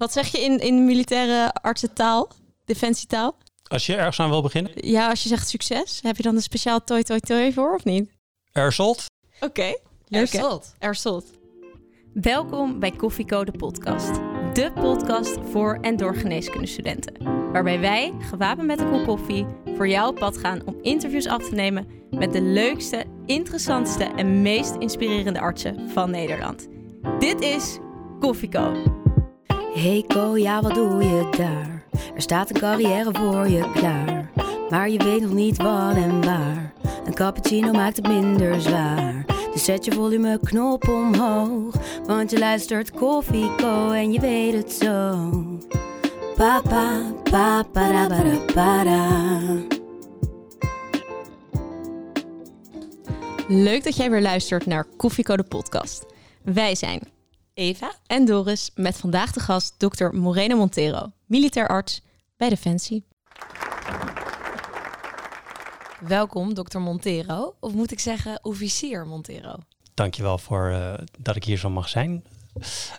Wat zeg je in, in militaire artsentaal, defensietaal? Als je ergens aan wil beginnen, Ja, als je zegt succes, heb je dan een speciaal toi toi toi voor of niet? Ersolt. Oké? Ersot. Ersot. Welkom bij Koffiecode Podcast. De podcast voor en door geneeskundestudenten. Waarbij wij, gewapend met een kop koffie, voor jou op pad gaan om interviews af te nemen met de leukste, interessantste en meest inspirerende artsen van Nederland. Dit is Koffieco. Hey Ko, ja wat doe je daar? Er staat een carrière voor je klaar. Maar je weet nog niet wat en waar. Een cappuccino maakt het minder zwaar. Dus zet je volumeknop omhoog. Want je luistert Koffie Co en je weet het zo. Papa, papa, para, para, para. Leuk dat jij weer luistert naar Koffiecode Podcast. Wij zijn Eva. en Doris met vandaag de gast dokter Moreno Montero, militair arts bij Defensie. Welkom, dokter Montero. Of moet ik zeggen, officier Montero? Dankjewel voor eh, dat ik hier zo mag zijn.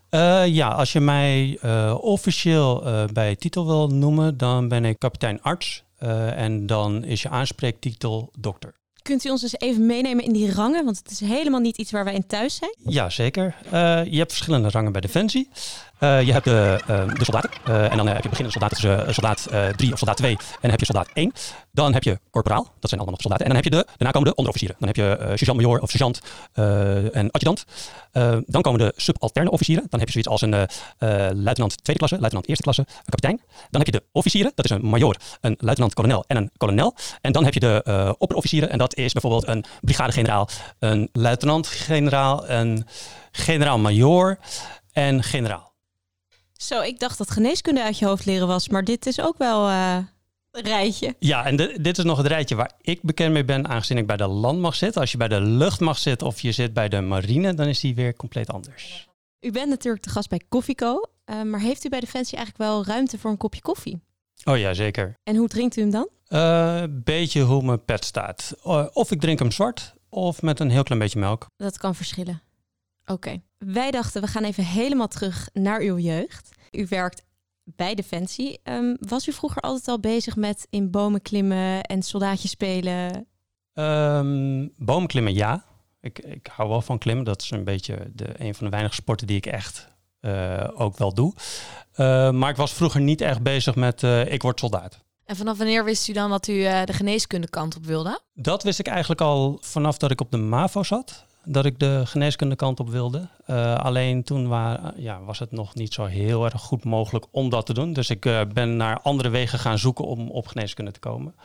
Eh, ja, als je mij eh, officieel eh, bij titel wil noemen, dan ben ik kapitein arts. Eh, en dan is je aanspreektitel dokter. Kunt u ons dus even meenemen in die rangen? Want het is helemaal niet iets waar wij in thuis zijn. Ja, zeker. Eh, je hebt verschillende rangen bij Defensie. Eh, je hebt de, eh, de soldaten. Eh, en dan eh, heb je beginnende soldaten eh, soldaat 3 of soldaat 2. En dan heb je soldaat 1. Dan heb je corporaal. Dat zijn allemaal nog soldaten. En dan heb je de, daarna komen de onderofficieren. Dan heb je eh sergeant-major of sergeant eh, en adjudant. Eh, dan komen de subalterne officieren. Dan heb je zoiets als een eh, eh, luitenant tweede klasse, luitenant eerste klasse, een kapitein. Dan heb je de officieren. Dat is een major, een luitenant-kolonel en een kolonel. En dan heb je de eh opperofficieren. En dat is bijvoorbeeld een brigadegeneraal, een luitenant-generaal, een generaal-major en generaal. Zo, ik dacht dat geneeskunde uit je hoofd leren was, maar dit is ook wel eh, een rijtje. Ja, en de- dit is nog het rijtje waar ik bekend mee ben, aangezien ik bij de landmacht zit. Als je bij de luchtmacht zit of je zit bij de marine, dan is die weer compleet anders. U bent natuurlijk te gast bij Koffieco, eh, maar heeft u bij Defensie eigenlijk wel ruimte voor een kopje koffie? Oh ja, zeker. En hoe drinkt u hem dan? Eh beetje hoe mijn pet staat. Of ik drink hem zwart, of met een heel klein beetje melk. Dat kan verschillen. Oké. Wij dachten, we gaan even helemaal terug naar uw jeugd. U werkt bij Defensie. Ehm, was u vroeger altijd al bezig met in bomen klimmen en soldaatjes spelen? Ehm boomklimmen, ja. Ik, ik hou wel van klimmen. Dat is een beetje de, een van de weinige sporten die ik echt eh, ook wel doe. Eh, maar ik was vroeger niet echt bezig met eh, ik word soldaat. En vanaf wanneer wist u dan dat u eh, de geneeskundekant op wilde? Dat wist ik eigenlijk al vanaf dat ik op de MAVO zat. Dat ik de geneeskunde kant op wilde. Eh, alleen toen wa- ja, was het nog niet zo heel erg goed mogelijk om dat te doen. Dus ik eh, ben naar andere wegen gaan zoeken om op geneeskunde te komen.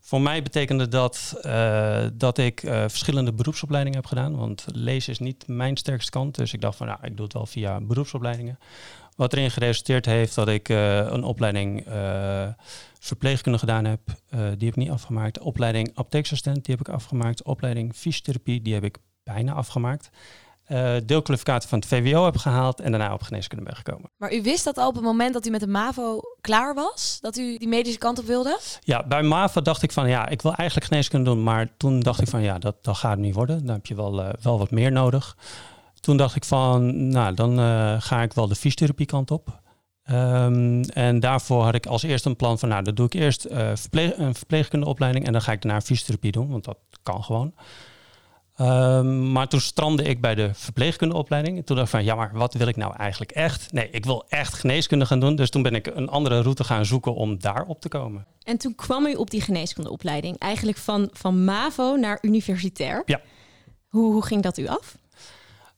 Voor mij betekende dat eh, dat ik verschillende beroepsopleidingen heb gedaan. Want lezen is niet mijn sterkste kant. Dus ik dacht van nou, ik doe het wel via beroepsopleidingen. Wat erin geresulteerd heeft dat ik een opleiding verpleegkunde gedaan heb. Die heb ik niet afgemaakt. Opleiding apotheekassistent, die heb ik afgemaakt. Opleiding fysiotherapie, die heb ik bijna afgemaakt. Eh deelkwalificatie van het VWO heb gehaald en daarna op geneeskunde ben gekomen. Maar u wist dat al op het moment dat u met de MAVO klaar was? Dat u die medische kant op wilde? Ja, bij MAVA dacht ik van ja, ik wil eigenlijk geneeskunde doen. Maar toen dacht ik van ja, dat, dat gaat niet worden. Dan heb je wel, eh, wel wat meer nodig. Toen dacht ik van, nou, dan eh, ga ik wel de fysiotherapie kant op. Ehm, en daarvoor had ik als eerste een plan van, nou, dan doe ik eerst verpleeg, een verpleegkundeopleiding en dan ga ik daarna fysiotherapie doen, want dat kan gewoon. Ehm, maar toen strandde ik bij de verpleegkundeopleiding. En toen dacht ik van, ja, maar wat wil ik nou eigenlijk echt? Nee, ik wil echt geneeskunde gaan doen. Dus toen ben ik een andere route gaan zoeken om daarop te komen. En toen kwam u op die geneeskundeopleiding. Eigenlijk van, van MAVO naar universitair. Ja. Hoe, hoe ging dat u af?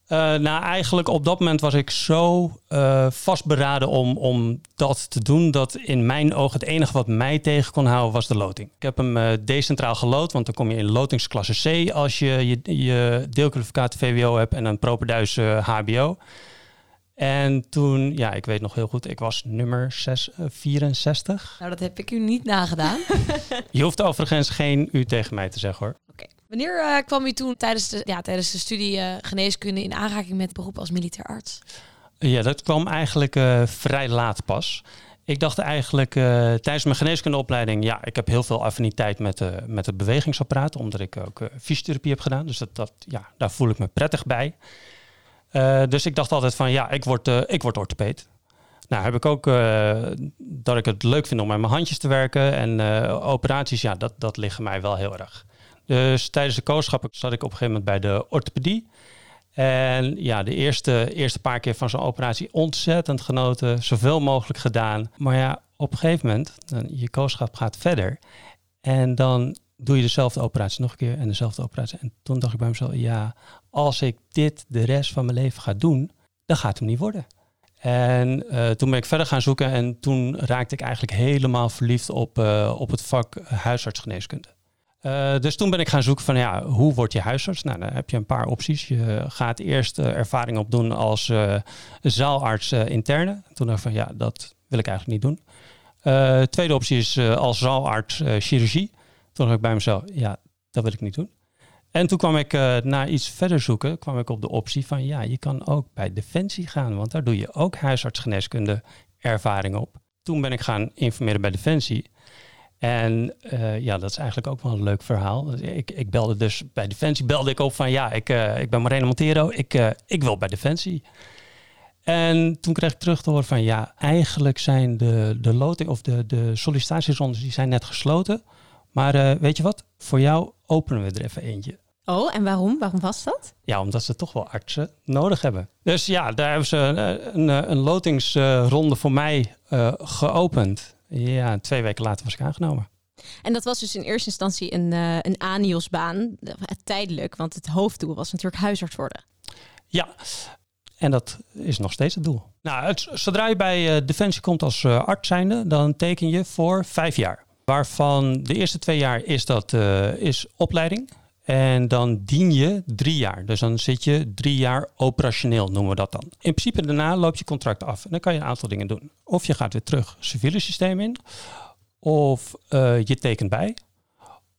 Eh, nou, eigenlijk op dat moment was ik zo eh, vastberaden om, om dat te doen, dat in mijn ogen het enige wat mij tegen kon houden was de loting. Ik heb hem eh, decentraal gelood, want dan kom je in lotingsklasse C als je je, je deelkwalificatie VWO hebt en een properduis HBO. En toen, ja, ik weet nog heel goed, ik was nummer 6, eh, 64. Nou, dat heb ik u niet nagedaan. Je hoeft overigens geen u tegen mij te zeggen hoor. Wanneer eh, kwam u toen tijdens de, ja, tijdens de studie eh, geneeskunde in aanraking met beroep als militair arts? Ja, dat kwam eigenlijk eh, vrij laat pas. Ik dacht eigenlijk tijdens mijn geneeskundeopleiding, ja, ik heb heel veel affiniteit met, met het bewegingsapparaat, omdat ik ook fysiotherapie heb gedaan. Dus dat, dat, ja, daar voel ik me prettig bij. Dus ik dacht altijd van, ja, ik word, ik word orthopeed. Nou, heb ik ook dat ik het leuk vind om met mijn handjes te werken. En operaties, ja, dat, dat liggen mij wel heel erg. Dus tijdens de kooschap zat ik op een gegeven moment bij de orthopedie. En ja, de eerste, eerste paar keer van zo'n operatie ontzettend genoten. Zoveel mogelijk gedaan. Maar ja, op een gegeven moment, dan, je kooschap gaat verder. En dan doe je dezelfde operatie nog een keer en dezelfde operatie. En toen dacht ik bij mezelf, ja, als ik dit de rest van mijn leven ga doen, dan gaat het hem niet worden. En uh, toen ben ik verder gaan zoeken en toen raakte ik eigenlijk helemaal verliefd op, uh, op het vak huisartsgeneeskunde. Uh, dus toen ben ik gaan zoeken van ja, hoe word je huisarts? Nou, dan heb je een paar opties. Je gaat eerst ervaring opdoen als zaalarts interne. Toen dacht ik van ja, dat wil ik eigenlijk niet doen. tweede optie is als zaalarts chirurgie. Toen dacht ik bij mezelf, ja, dat wil ik niet doen. En toen kwam ik uh, naar iets verder zoeken, kwam ik op de optie van ja, je kan ook bij Defensie gaan, want daar doe je ook huisartsgeneeskunde ervaring op. Toen ben ik gaan informeren bij Defensie. En uh, ja, dat is eigenlijk ook wel een leuk verhaal. Ik, ik belde dus bij Defensie, belde ik op van ja, ik, uh, ik ben Marina Montero, ik, ik wil bij Defensie. En toen kreeg ik terug te horen van ja, eigenlijk zijn de, de loting of de, de sollicitatierondes die zijn net gesloten. Maar weet je wat? Voor jou openen we er even eentje. Oh, en waarom? Waarom was dat? Ja, omdat ze toch wel artsen nodig hebben. Dus ja, daar hebben ze een, een, een lotingsronde voor mij geopend. Ja, twee weken later was ik aangenomen. En dat was dus in eerste instantie een, uh, een ANIOS-baan, tijdelijk, want het hoofddoel was natuurlijk huisarts worden. Ja, en dat is nog steeds het doel. Nou, het, zodra je bij uh, Defensie komt als arts zijnde, dan teken je voor vijf jaar. Waarvan de eerste twee jaar is dat uh, is opleiding. En dan dien je drie jaar. Dus dan zit je drie jaar operationeel, noemen we dat dan. In principe daarna loop je contract af. En dan kan je een aantal dingen doen. Of je gaat weer terug civiele systeem in. Of uh, je tekent bij.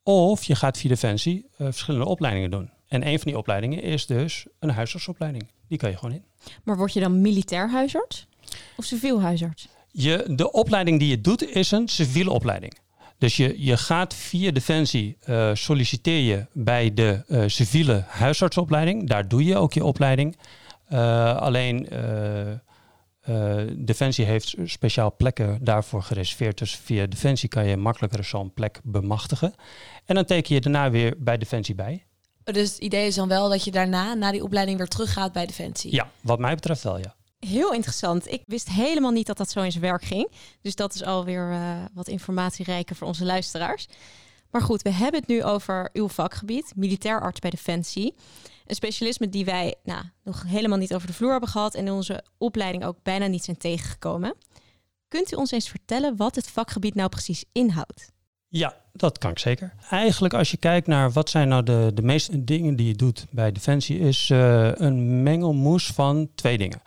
Of je gaat via Defensie uh, verschillende opleidingen doen. En een van die opleidingen is dus een huisartsopleiding. Die kan je gewoon in. Maar word je dan militair huisarts? Of civiel huisarts? Je, de opleiding die je doet is een civiele opleiding. Dus je, je gaat via Defensie uh, solliciteer je bij de uh, civiele huisartsopleiding. Daar doe je ook je opleiding. Uh, alleen Defensie heeft speciaal plekken daarvoor gereserveerd. Dus via Defensie kan je makkelijker zo'n plek bemachtigen. En dan teken je daarna weer bij Defensie bij. Dus het idee is dan wel dat je daarna, na die opleiding, weer teruggaat bij Defensie? Ja, wat mij betreft wel, ja. Heel interessant. Ik wist helemaal niet dat dat zo in zijn werk ging. Dus dat is alweer uh, wat informatierijker voor onze luisteraars. Maar goed, we hebben het nu over uw vakgebied, militair arts bij Defensie. Een specialisme die wij nou, nog helemaal niet over de vloer hebben gehad en in onze opleiding ook bijna niet zijn tegengekomen. Kunt u ons eens vertellen wat het vakgebied nou precies inhoudt? Ja, dat kan ik zeker. Eigenlijk als je kijkt naar wat zijn nou de, de meeste dingen die je doet bij Defensie, is uh, een mengelmoes van twee dingen.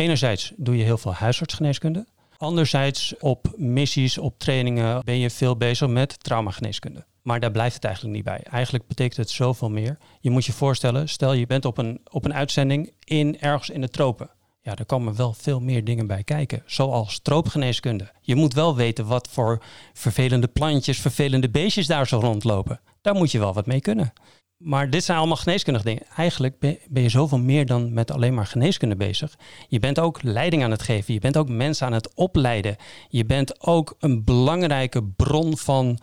Enerzijds doe je heel veel huisartsgeneeskunde. Anderzijds op missies, op trainingen ben je veel bezig met traumageneeskunde. Maar daar blijft het eigenlijk niet bij. Eigenlijk betekent het zoveel meer. Je moet je voorstellen, stel je bent op een, op een uitzending in ergens in de tropen. Ja, daar komen wel veel meer dingen bij kijken. Zoals troopgeneeskunde. Je moet wel weten wat voor vervelende plantjes, vervelende beestjes daar zo rondlopen. Daar moet je wel wat mee kunnen. Maar dit zijn allemaal geneeskundige dingen. Eigenlijk ben je zoveel meer dan met alleen maar geneeskunde bezig. Je bent ook leiding aan het geven. Je bent ook mensen aan het opleiden. Je bent ook een belangrijke bron van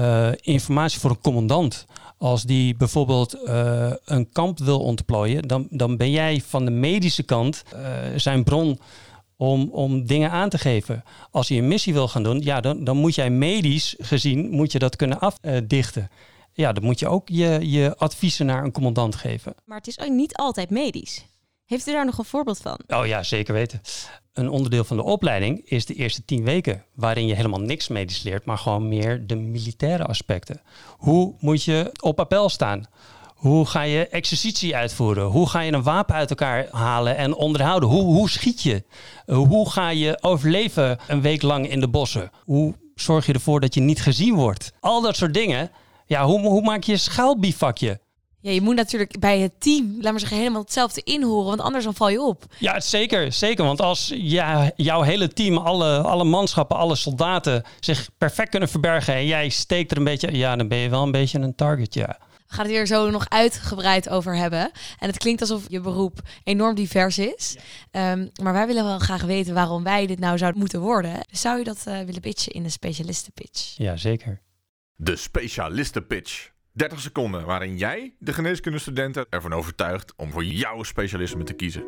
uh, informatie voor een commandant. Als die bijvoorbeeld uh, een kamp wil ontplooien, dan, dan ben jij van de medische kant uh, zijn bron om, om dingen aan te geven. Als hij een missie wil gaan doen, ja, dan, dan moet jij medisch gezien moet je dat kunnen afdichten ja, dan moet je ook je, je adviezen naar een commandant geven. Maar het is ook niet altijd medisch. Heeft u daar nog een voorbeeld van? Oh ja, zeker weten. Een onderdeel van de opleiding is de eerste tien weken, waarin je helemaal niks medisch leert, maar gewoon meer de militaire aspecten. Hoe moet je op appel staan? Hoe ga je exercitie uitvoeren? Hoe ga je een wapen uit elkaar halen en onderhouden? Hoe, hoe schiet je? Hoe ga je overleven een week lang in de bossen? Hoe zorg je ervoor dat je niet gezien wordt? Al dat soort dingen ja, hoe, hoe maak je een schaalbivakje? Ja, je moet natuurlijk bij het team, laat maar zeggen, helemaal hetzelfde inhoren, want anders dan val je op. Ja, zeker, zeker. Want als ja, jouw hele team, alle, alle manschappen, alle soldaten zich perfect kunnen verbergen en jij steekt er een beetje, ja, dan ben je wel een beetje een target, ja. We gaan het hier zo nog uitgebreid over hebben. En het klinkt alsof je beroep enorm divers is. Ehm, maar wij willen wel graag weten waarom wij dit nou zouden moeten worden. Dus zou je dat uh, willen pitchen in de specialistenpitch? Ja, zeker. De specialistenpitch. 30 seconden waarin jij de geneeskundestudenten ervan overtuigt om voor jouw specialisme te kiezen.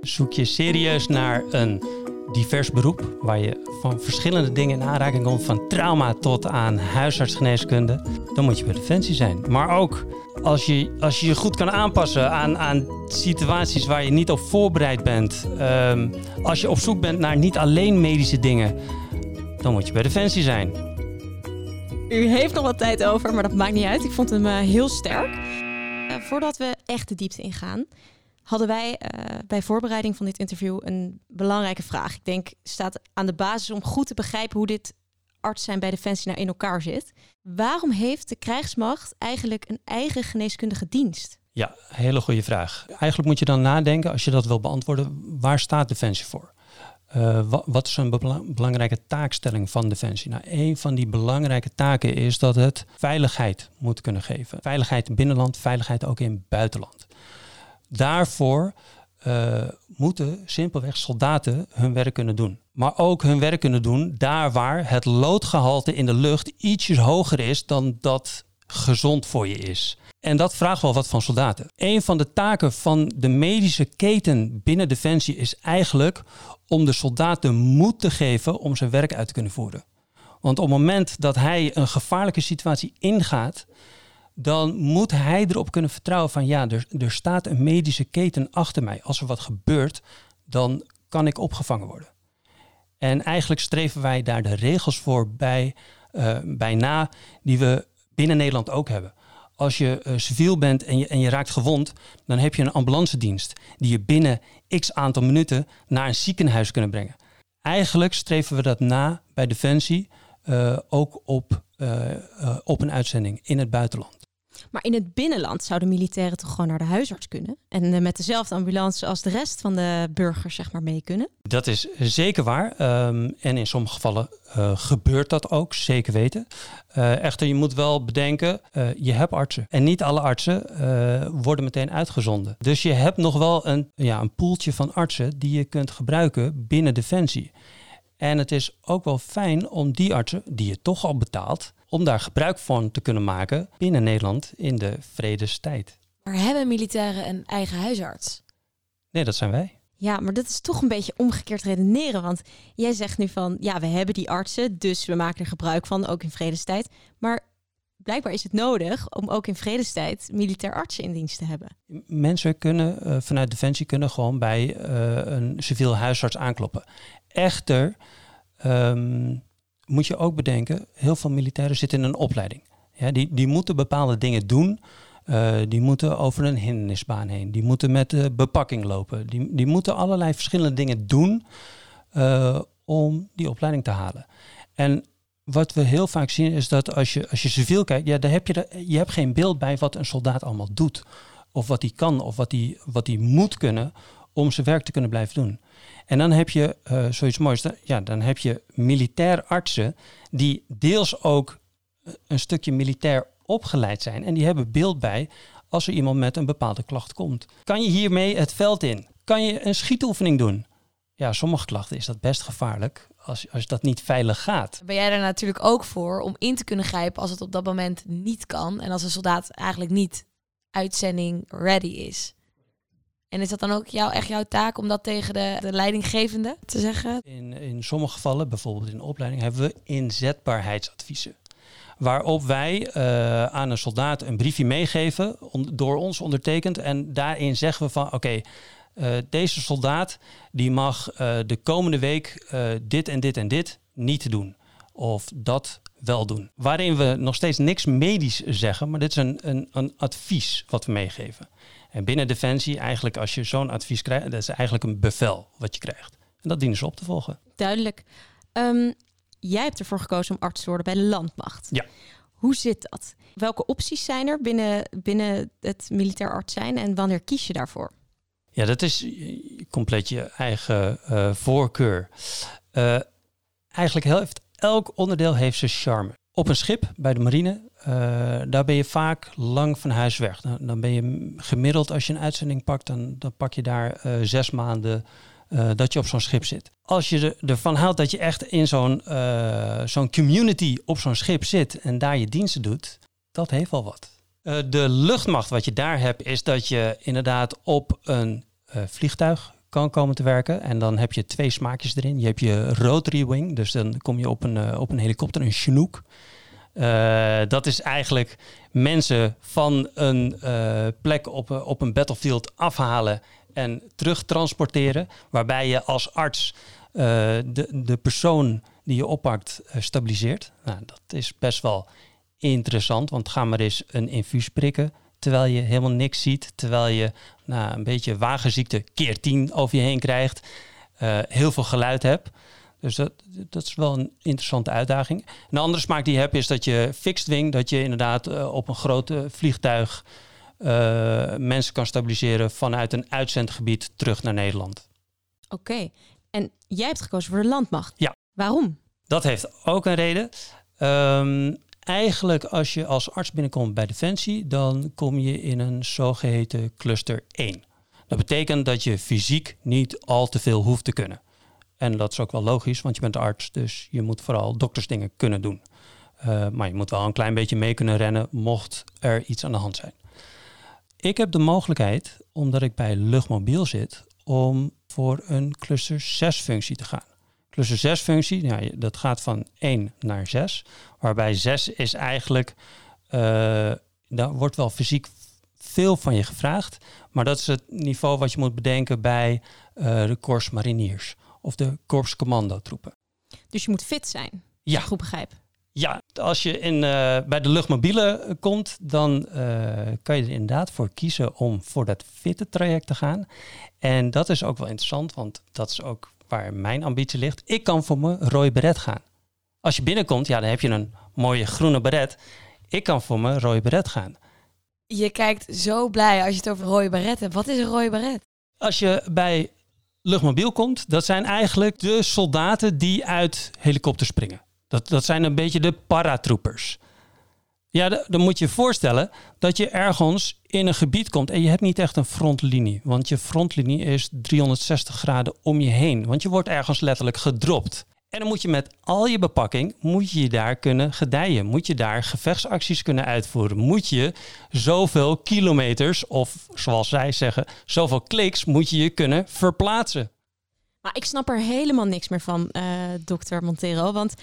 Zoek je serieus naar een divers beroep waar je van verschillende dingen in aanraking komt, van trauma tot aan huisartsgeneeskunde, dan moet je bij Defensie zijn. Maar ook als je als je, je goed kan aanpassen aan, aan situaties waar je niet op voorbereid bent, um, als je op zoek bent naar niet alleen medische dingen, dan moet je bij Defensie zijn. U heeft nog wat tijd over, maar dat maakt niet uit. Ik vond hem uh, heel sterk. Uh, voordat we echt de diepte ingaan, hadden wij uh, bij voorbereiding van dit interview een belangrijke vraag. Ik denk, staat aan de basis om goed te begrijpen hoe dit arts zijn bij Defensie nou in elkaar zit. Waarom heeft de krijgsmacht eigenlijk een eigen geneeskundige dienst? Ja, hele goede vraag. Eigenlijk moet je dan nadenken, als je dat wil beantwoorden, waar staat Defensie voor? Uh, wat, is een belangrijke taakstelling van Defensie? Nou, een van die belangrijke taken is dat het veiligheid moet kunnen geven. Veiligheid in binnenland, veiligheid ook in buitenland. Daarvoor uh, moeten simpelweg soldaten hun werk kunnen doen. Maar ook hun werk kunnen doen daar waar het loodgehalte in de lucht ietsjes hoger is dan dat gezond voor je is. En dat vraagt wel wat van soldaten. Een van de taken van de medische keten binnen Defensie is eigenlijk om de soldaat de moed te geven om zijn werk uit te kunnen voeren. Want op het moment dat hij een gevaarlijke situatie ingaat, dan moet hij erop kunnen vertrouwen van ja, er, er staat een medische keten achter mij. Als er wat gebeurt, dan kan ik opgevangen worden. En eigenlijk streven wij daar de regels voor bij, uh, bij na die we binnen Nederland ook hebben. Als je uh, civiel bent en je, en je raakt gewond, dan heb je een ambulancedienst die je binnen x aantal minuten naar een ziekenhuis kunnen brengen. Eigenlijk streven we dat na bij Defensie uh, ook op, op een uitzending in het buitenland. Maar in het binnenland zouden militairen toch gewoon naar de huisarts kunnen? En uh, met dezelfde ambulance als de rest van de burgers zeg maar mee kunnen? Dat is zeker waar. Um, en in sommige gevallen uh, gebeurt dat ook, zeker weten. Echter, je moet wel bedenken, je hebt artsen. En niet alle artsen worden meteen uitgezonden. Dus je hebt nog wel een, ja, een poeltje van artsen die je kunt gebruiken binnen Defensie. En het is ook wel fijn om die artsen, die je toch al betaalt, om daar gebruik van te kunnen maken binnen Nederland in de vredestijd. Maar hebben militairen een eigen huisarts? Nee, dat zijn wij. Ja, maar dat is toch een beetje omgekeerd redeneren. Want jij zegt nu van, ja, we hebben die artsen, dus we maken er gebruik van, ook in vredestijd. Maar blijkbaar is het nodig om ook in vredestijd militair artsen in dienst te hebben. Mensen kunnen uh, vanuit Defensie kunnen gewoon bij uh, een civiel huisarts aankloppen. Echter, um, moet je ook bedenken, heel veel militairen zitten in een opleiding. Ja, die, die moeten bepaalde dingen doen. Uh, die moeten over een hindernisbaan heen. Die moeten met de bepakking lopen. Die, die moeten allerlei verschillende dingen doen uh, om die opleiding te halen. En wat we heel vaak zien is dat als je, als je civiel kijkt, ja, dan heb je, je hebt geen beeld bij wat een soldaat allemaal doet. Of wat hij kan, of wat hij, wat moet kunnen om zijn werk te kunnen blijven doen. En dan heb je uh, zoiets moois. Ja, dan heb je militair artsen die deels ook eh, een stukje militair opgeleid zijn. En die hebben beeld bij als er iemand met een bepaalde klacht komt. Kan je hiermee het veld in? Kan je een schietoefening doen? Ja, sommige klachten is dat best gevaarlijk als, als dat niet veilig gaat. Ben jij er natuurlijk ook voor om in te kunnen grijpen als het op dat moment niet kan en als een soldaat eigenlijk niet uitzending ready is? En is dat dan ook jou, echt jouw taak om dat tegen de, de leidinggevende te zeggen? In, in sommige gevallen, bijvoorbeeld in de opleiding, hebben we inzetbaarheidsadviezen. Waarop wij uh, aan een soldaat een briefje meegeven, door ons ondertekend. En daarin zeggen we van oké, uh, deze soldaat die mag uh, de komende week dit en dit en dit niet doen. Of dat wel doen. Waarin we nog steeds niks medisch zeggen, maar dit is een, een, een advies wat we meegeven. En binnen Defensie, eigenlijk als je zo'n advies krijgt, dat is eigenlijk een bevel wat je krijgt. En dat dienen ze op te volgen. Duidelijk. Um, jij hebt ervoor gekozen om arts te worden bij de landmacht. Ja. Hoe zit dat? Welke opties zijn er binnen, binnen het militair arts zijn en wanneer kies je daarvoor? Ja, dat is compleet je eigen uh, voorkeur. Uh, eigenlijk heeft elk onderdeel heeft zijn charme. Op een schip bij de marine, eh, daar ben je vaak lang van huis weg. Dan, dan ben je gemiddeld, als je een uitzending pakt, dan, dan pak je daar eh, zes maanden eh, dat je op zo'n schip zit. Als je er, ervan houdt dat je echt in zo'n zo'n community op zo'n schip zit en daar je diensten doet, dat heeft wel wat. de luchtmacht wat je daar hebt, is dat je inderdaad op een vliegtuig kan komen te werken. En dan heb je twee smaakjes erin. Je hebt je rotary wing, dus dan kom je op een, uh, op een helikopter, een Chinook. Uh, dat is eigenlijk mensen van een uh, plek op, op een battlefield afhalen en terugtransporteren. Waarbij je als arts de, de persoon die je oppakt stabiliseert. Nou, dat is best wel interessant, want ga maar eens een infuus prikken terwijl je helemaal niks ziet, terwijl je nou, een beetje wagenziekte keer tien over je heen krijgt, uh, heel veel geluid hebt. Dus dat, dat is wel een interessante uitdaging. Een andere smaak die je hebt is dat je fixed wing, dat je inderdaad uh, op een groot vliegtuig uh, mensen kan stabiliseren vanuit een uitzendgebied terug naar Nederland. Oké, en jij hebt gekozen voor de landmacht. Ja. Waarom? Dat heeft ook een reden. Um, eigenlijk als je als arts binnenkomt bij Defensie, dan kom je in een zogeheten cluster 1. Dat betekent dat je fysiek niet al te veel hoeft te kunnen. En dat is ook wel logisch, want je bent arts, dus je moet vooral doktersdingen kunnen doen. Uh, maar je moet wel een klein beetje mee kunnen rennen, mocht er iets aan de hand zijn. Ik heb de mogelijkheid, omdat ik bij luchtmobiel zit, om voor een cluster 6 functie te gaan. Cluster 6 functie, ja, dat gaat van 1 naar 6. Waarbij 6 is eigenlijk, uh, daar wordt wel fysiek veel van je gevraagd. Maar dat is het niveau wat je moet bedenken bij uh, de Corps Mariniers of de Corps Commandotroepen. Dus je moet fit zijn, ja. goed begrijp. Ja, als je in, uh, bij de luchtmobiele komt, dan kan je er inderdaad voor kiezen om voor dat fitte traject te gaan. En dat is ook wel interessant, want dat is ook waar mijn ambitie ligt. Ik kan voor mijn rode beret gaan. Als je binnenkomt, ja, dan heb je een mooie groene beret. Ik kan voor mijn rode beret gaan. Je kijkt zo blij als je het over rode beret hebt. Wat is een rode beret? Als je bij luchtmobiel komt, dat zijn eigenlijk de soldaten die uit helikopters springen. Dat, dat zijn een beetje de paratroopers. Ja, dan moet je je voorstellen dat je ergens in een gebied komt en je hebt niet echt een frontlinie. Want je frontlinie is 360 graden om je heen. Want je wordt ergens letterlijk gedropt. En dan moet je met al je bepakking, moet je daar kunnen gedijen. Moet je daar gevechtsacties kunnen uitvoeren. Moet je zoveel kilometers, of zoals zij zeggen, zoveel kliks, moet je je kunnen verplaatsen. Maar ik snap er helemaal niks meer van, uh, dokter Montero. Want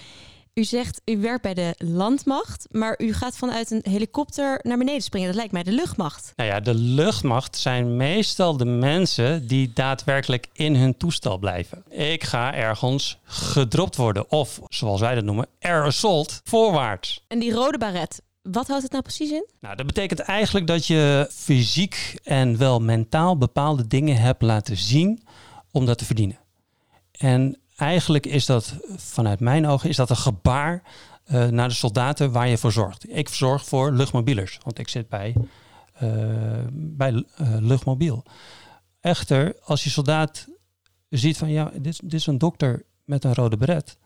u zegt, u werkt bij de landmacht, maar u gaat vanuit een helikopter naar beneden springen. Dat lijkt mij de luchtmacht. Nou ja, de luchtmacht zijn meestal de mensen die daadwerkelijk in hun toestel blijven. Ik ga ergens gedropt worden, of zoals wij dat noemen, air assault, voorwaarts. En die rode baret, wat houdt het nou precies in? Nou, dat betekent eigenlijk dat je fysiek en wel mentaal bepaalde dingen hebt laten zien om dat te verdienen. En eigenlijk is dat, vanuit mijn ogen, is dat een gebaar uh, naar de soldaten waar je voor zorgt. Ik zorg voor luchtmobielers, want ik zit bij, uh, bij uh, luchtmobiel. Echter, als je soldaat ziet van, ja, dit, dit is een dokter met een rode beret,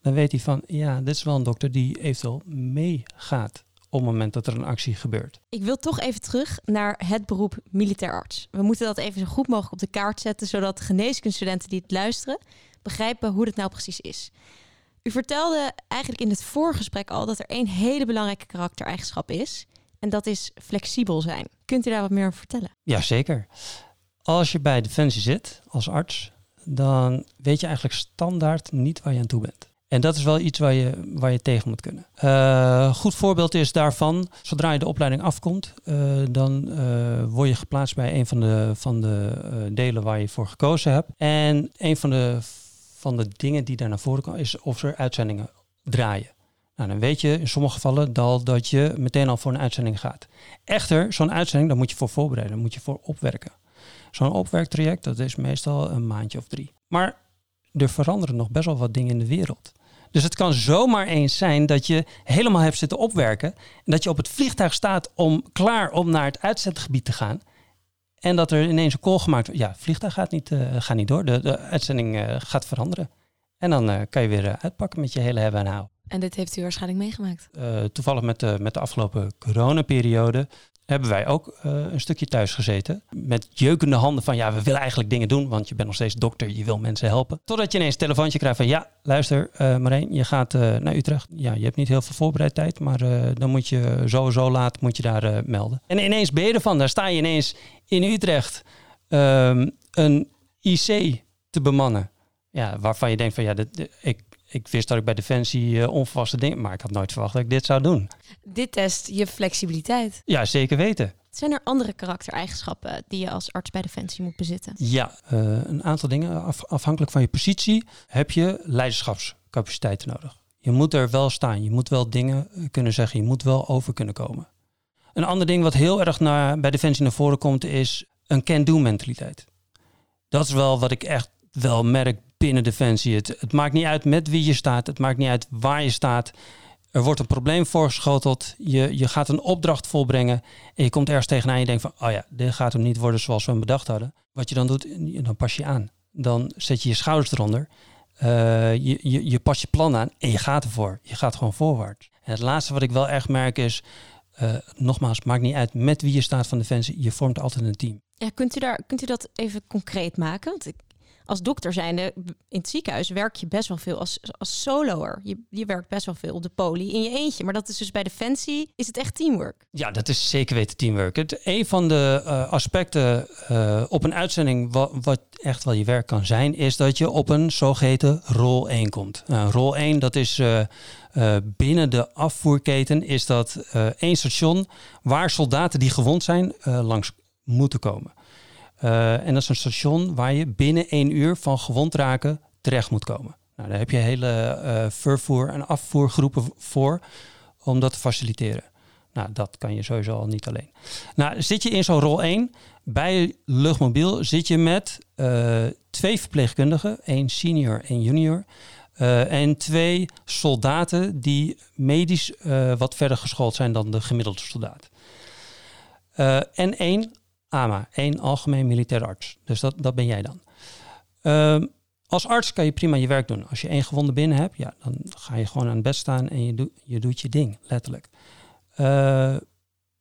dan weet hij van, ja, dit is wel een dokter die eventueel meegaat op het moment dat er een actie gebeurt. Ik wil toch even terug naar het beroep militair arts. We moeten dat even zo goed mogelijk op de kaart zetten, zodat geneeskundestudenten die het luisteren begrijpen hoe het nou precies is. U vertelde eigenlijk in het voorgesprek al dat er één hele belangrijke karaktereigenschap is. En dat is flexibel zijn. Kunt u daar wat meer over vertellen? Jazeker. Als je bij Defensie zit als arts, dan weet je eigenlijk standaard niet waar je aan toe bent. En dat is wel iets waar je, waar je tegen moet kunnen. Uh, goed voorbeeld is daarvan, zodra je de opleiding afkomt, uh, dan uh, word je geplaatst bij een van de, van de delen waar je voor gekozen hebt. En een van de van de dingen die daar naar voren komen, is of er uitzendingen draaien. Nou, dan weet je in sommige gevallen al dat je meteen al voor een uitzending gaat. Echter, zo'n uitzending, daar moet je voor voorbereiden, moet je voor opwerken. Zo'n opwerktraject, dat is meestal een maandje of drie. Maar er veranderen nog best wel wat dingen in de wereld. Dus het kan zomaar eens zijn dat je helemaal hebt zitten opwerken en dat je op het vliegtuig staat om klaar om naar het uitzendgebied te gaan. En dat er ineens een call gemaakt wordt. Ja, het vliegtuig gaat niet, uh, niet door. De, de uitzending uh, gaat veranderen. En dan uh, kan je weer uitpakken met je hele hebben en hou. En dit heeft u waarschijnlijk meegemaakt. Toevallig met de, met de afgelopen coronaperiode hebben wij ook uh, een stukje thuis gezeten. Met jeukende handen van ja, we willen eigenlijk dingen doen, want je bent nog steeds dokter, je wil mensen helpen. Totdat je ineens een telefoontje krijgt van ja, luister uh, Marijn, je gaat uh, naar Utrecht. Ja, je hebt niet heel veel voorbereid tijd, maar dan moet je sowieso laat moet je daar melden. En ineens ben je ervan, daar sta je ineens in Utrecht um, een IC te bemannen. Ja, waarvan je denkt van ja, ik, ik wist dat ik bij Defensie uh, onverwachte dingen, maar ik had nooit verwacht dat ik dit zou doen. Dit test je flexibiliteit. Ja, zeker weten. Zijn er andere karaktereigenschappen die je als arts bij Defensie moet bezitten? Ja, uh, een aantal dingen. Af, afhankelijk van je positie heb je leiderschapscapaciteiten nodig. Je moet er wel staan. Je moet wel dingen eh, kunnen zeggen. Je moet wel over kunnen komen. Een ander ding wat heel erg naar, bij Defensie naar voren komt is een can-do mentaliteit. Dat is wel wat ik echt wel merk binnen Defensie. Het, het maakt niet uit met wie je staat. Het maakt niet uit waar je staat. Er wordt een probleem voorgeschoteld. Je, je gaat een opdracht volbrengen. En je komt ergens tegenaan en je denkt van... oh ja, dit gaat hem niet worden zoals we hem bedacht hadden. Wat je dan doet, dan pas je aan. Dan zet je je schouders eronder. Uh, je, je, je pas je plan aan en je gaat ervoor. Je gaat gewoon voorwaarts. En het laatste wat ik wel echt merk is... Uh, nogmaals, maakt niet uit met wie je staat van Defensie. Je vormt altijd een team. Ja, kunt u, daar, kunt u dat even concreet maken? Want ik, als dokter zijnde in het ziekenhuis werk je best wel veel als, als soloer. Je, je werkt best wel veel op de poli in je eentje. Maar dat is dus bij Defensie, is het echt teamwork? Ja, dat is zeker weten teamwork. Het, een van de uh, aspecten uh, op een uitzending wat, echt wel je werk kan zijn... is dat je op een zogeheten rol 1 komt. Uh, rol 1, dat is... binnen de afvoerketen is dat één station waar soldaten die gewond zijn langs moeten komen. Uh, en dat is een station waar je binnen één uur van gewond raken terecht moet komen. Nou, daar heb je hele uh, vervoer- en afvoergroepen voor om dat te faciliteren. Nou, dat kan je sowieso al niet alleen. Nou, zit je in zo'n rol 1, bij luchtmobiel zit je met uh, twee verpleegkundigen, één senior en junior. en twee soldaten die medisch wat verder geschoold zijn dan de gemiddelde soldaat. en één AMA, één algemeen militair arts. Dus dat, dat ben jij dan. Uh, als arts kan je prima je werk doen. Als je één gewonde binnen hebt, ja, dan ga je gewoon aan het bed staan en je, doet je doet je ding, letterlijk. Uh,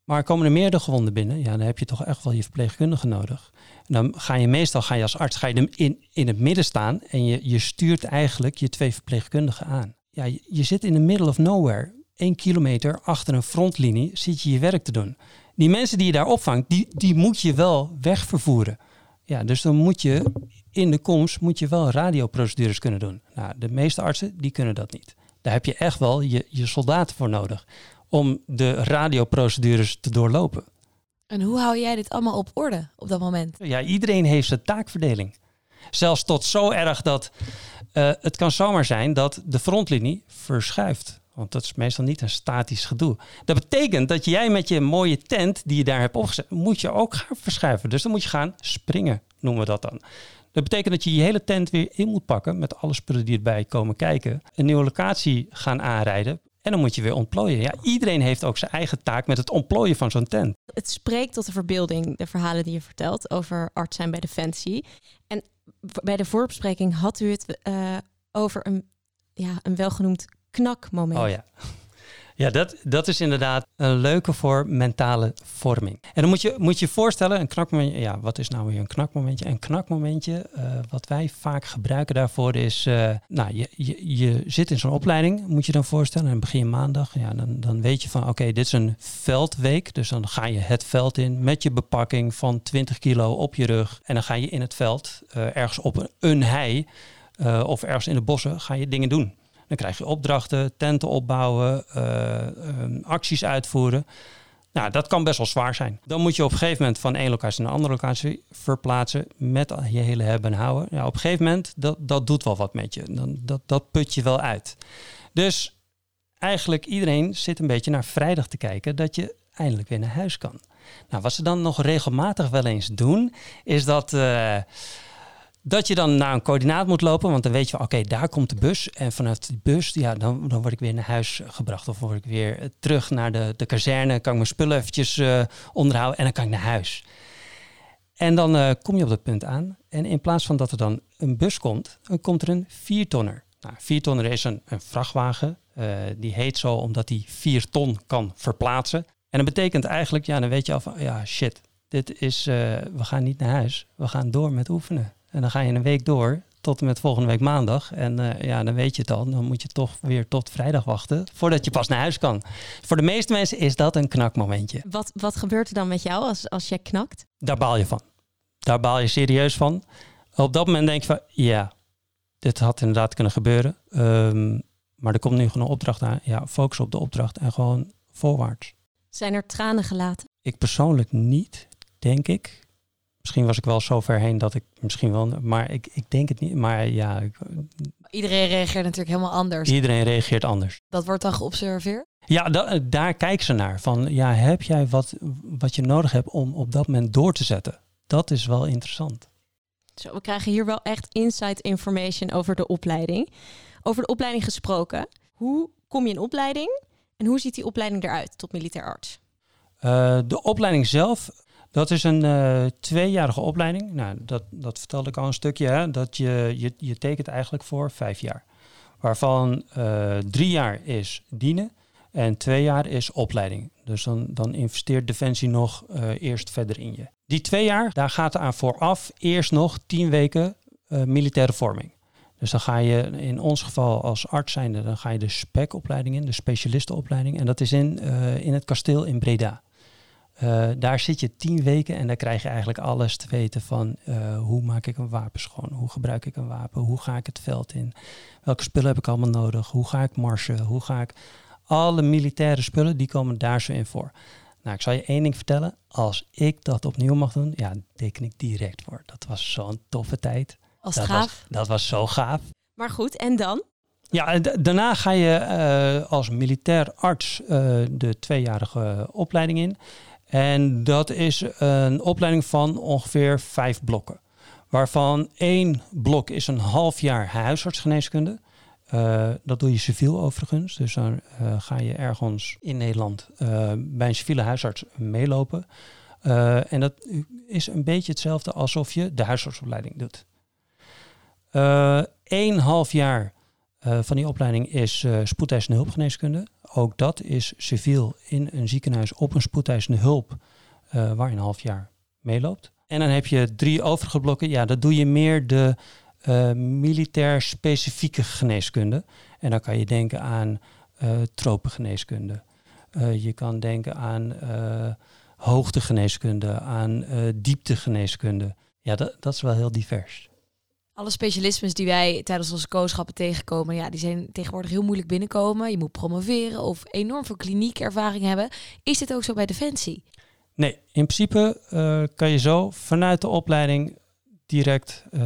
maar komen er meerdere gewonden binnen, ja, dan heb je toch echt wel je verpleegkundige nodig. Dan ga je meestal, ga je als arts, ga je in, in het midden staan en je, je stuurt eigenlijk je twee verpleegkundigen aan. Ja, je, je zit in the middle of nowhere. Eén kilometer achter een frontlinie zit je je werk te doen die mensen die je daar opvangt, die, die moet je wel wegvervoeren. Ja, dus dan moet je in de komst moet je wel radioprocedures kunnen doen. Nou, de meeste artsen die kunnen dat niet. Daar heb je echt wel je, je soldaten voor nodig om de radioprocedures te doorlopen. En hoe hou jij dit allemaal op orde op dat moment? Ja, iedereen heeft zijn taakverdeling. Zelfs tot zo erg dat uh, het kan zomaar zijn dat de frontlinie verschuift. Want dat is meestal niet een statisch gedoe. Dat betekent dat jij met je mooie tent die je daar hebt opgezet, moet je ook gaan verschuiven. Dus dan moet je gaan springen, noemen we dat dan. Dat betekent dat je je hele tent weer in moet pakken met alle spullen die erbij komen kijken. Een nieuwe locatie gaan aanrijden. En dan moet je weer ontplooien. Ja, iedereen heeft ook zijn eigen taak met het ontplooien van zo'n tent. Het spreekt tot de verbeelding, de verhalen die je vertelt over arts zijn bij Defensie. En bij de voorbespreking had u het uh, over een, ja, een welgenoemd knakmoment. Oh ja. Ja, dat, dat is inderdaad een leuke voor mentale vorming. En dan moet je moet je voorstellen, een knakmomentje, ja, wat is nou weer een knakmomentje? Een knakmomentje, uh, wat wij vaak gebruiken daarvoor is, uh, nou, je, je, je zit in zo'n opleiding, moet je dan voorstellen, en begin je maandag, ja, dan, dan weet je van, oké, dit is een veldweek, dus dan ga je het veld in met je bepakking van 20 kilo op je rug en dan ga je in het veld, uh, ergens op een, een hei of ergens in de bossen, ga je dingen doen. Dan krijg je opdrachten, tenten opbouwen, uh, um, acties uitvoeren. Nou, dat kan best wel zwaar zijn. Dan moet je op een gegeven moment van één locatie naar een andere locatie verplaatsen met je hele hebben en houden. Ja, op een gegeven moment, dat, dat doet wel wat met je. Dan, dat, dat put je wel uit. Dus eigenlijk iedereen zit een beetje naar vrijdag te kijken dat je eindelijk weer naar huis kan. Nou, wat ze dan nog regelmatig wel eens doen, is dat... Uh, dat je dan naar een coördinaat moet lopen, want dan weet je oké, daar komt de bus. En vanuit die bus, ja, dan, dan word ik weer naar huis gebracht. Of word ik weer terug naar de, de kazerne, kan ik mijn spullen eventjes uh, onderhouden en dan kan ik naar huis. En dan uh, kom je op dat punt aan. En in plaats van dat er dan een bus komt, dan komt er een viertonner. Nou, viertonner is een, een vrachtwagen. Eh, die heet zo omdat hij 4 ton kan verplaatsen. En dat betekent eigenlijk, ja, dan weet je al van, ja, shit, dit is, eh, we gaan niet naar huis. We gaan door met oefenen. En dan ga je een week door tot en met volgende week maandag. En eh, ja, dan weet je het al. Dan moet je toch weer tot vrijdag wachten voordat je pas naar huis kan. Voor de meeste mensen is dat een knakmomentje. Wat, wat gebeurt er dan met jou als, als jij knakt? Daar baal je van. Daar baal je serieus van. Op dat moment denk je van, ja, dit had inderdaad kunnen gebeuren. Ehm, maar er komt nu gewoon een opdracht aan. Ja, focus op de opdracht en gewoon voorwaarts. Zijn er tranen gelaten? Ik persoonlijk niet, denk ik. Misschien was ik wel zo ver heen dat ik misschien wel, maar ik, ik denk het niet. Maar ja, ik- Iedereen reageert natuurlijk helemaal anders. iedereen reageert anders. Dat wordt dan geobserveerd. Ja, da- daar kijken ze naar. Van ja, heb jij wat, wat je nodig hebt om op dat moment door te zetten? Dat is wel interessant. Zo, we krijgen hier wel echt inside information over de opleiding. Over de opleiding gesproken. Hoe kom je in opleiding? En hoe ziet die opleiding eruit tot militair arts? Eh, de opleiding zelf, dat is een eh, tweejarige opleiding. Nou, dat, dat vertelde ik al een stukje. Hè? Dat je, je, je tekent eigenlijk voor vijf jaar. Waarvan eh, drie jaar is dienen en twee jaar is opleiding. Dus dan, dan investeert Defensie nog eh, eerst verder in je. Die twee jaar, daar gaat aan vooraf eerst nog tien weken militaire vorming. Dus dan ga je in ons geval als arts zijnde, dan ga je de spec-opleiding in, de specialistenopleiding. En dat is in, in het kasteel in Breda. Eh, daar zit je tien weken en daar krijg je eigenlijk alles te weten van eh, hoe maak ik een wapen schoon, hoe gebruik ik een wapen, hoe ga ik het veld in, welke spullen heb ik allemaal nodig, hoe ga ik marsen, hoe ga ik... Alle militaire spullen, die komen daar zo in voor. Nou, ik zal je één ding vertellen. Als ik dat opnieuw mag doen, ja, teken ik direct voor. Dat was zo'n toffe tijd. Als dat gaaf. Was, dat was zo gaaf. Maar goed, en dan? Ja, daarna ga je eh, als militair arts de tweejarige opleiding in. En dat is een opleiding van ongeveer vijf blokken. Waarvan één blok is een half jaar huisartsgeneeskunde. Eh, dat doe je civiel overigens. Dus dan eh, ga je ergens in Nederland eh, bij een civiele huisarts meelopen. En dat is een beetje hetzelfde alsof je de huisartsopleiding doet. Eén half jaar van die opleiding is spoedeisende hulpgeneeskunde. Ook dat is civiel in een ziekenhuis op een spoedeisende hulp, eh, waar een half jaar meeloopt. En dan heb je drie overige blokken. Ja, dat doe je meer de eh, militair specifieke geneeskunde. En dan kan je denken aan eh tropengeneeskunde. Je kan denken aan hoogtegeneeskunde, aan dieptegeneeskunde. Ja, dat, dat is wel heel divers. Alle specialismes die wij tijdens onze kooschappen tegenkomen, ja, die zijn tegenwoordig heel moeilijk binnenkomen. Je moet promoveren of enorm veel kliniekervaring hebben. Is dit ook zo bij Defensie? Nee, in principe eh, kan je zo vanuit de opleiding direct eh,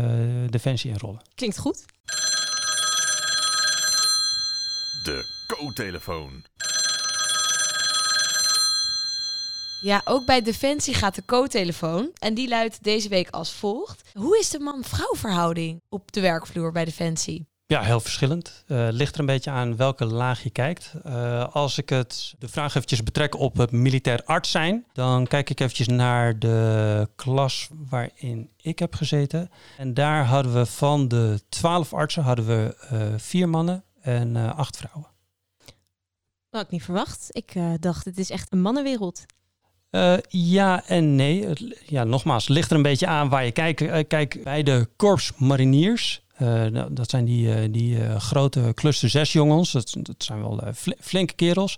Defensie inrollen. Klinkt goed. De co-telefoon. Ja, ook bij Defensie gaat de co-telefoon. En die luidt deze week als volgt. Hoe is de man-vrouw verhouding op de werkvloer bij Defensie? Ja, heel verschillend. Eh ligt er een beetje aan welke laag je kijkt. Eh, als ik het, de vraag eventjes betrek op het militair arts zijn, dan kijk ik eventjes naar de klas waarin ik heb gezeten. En daar hadden we van de twaalf artsen hadden we eh, vier mannen en eh, acht vrouwen. Dat had ik niet verwacht. Ik eh, dacht, het is echt een mannenwereld. Eh, ja en nee. Ja, nogmaals, ligt er een beetje aan waar je kijkt. Eh, kijk, bij de Korps Mariniers, eh, nou, dat zijn die, die grote cluster 6 jongens, dat, dat zijn wel fl- flinke kerels.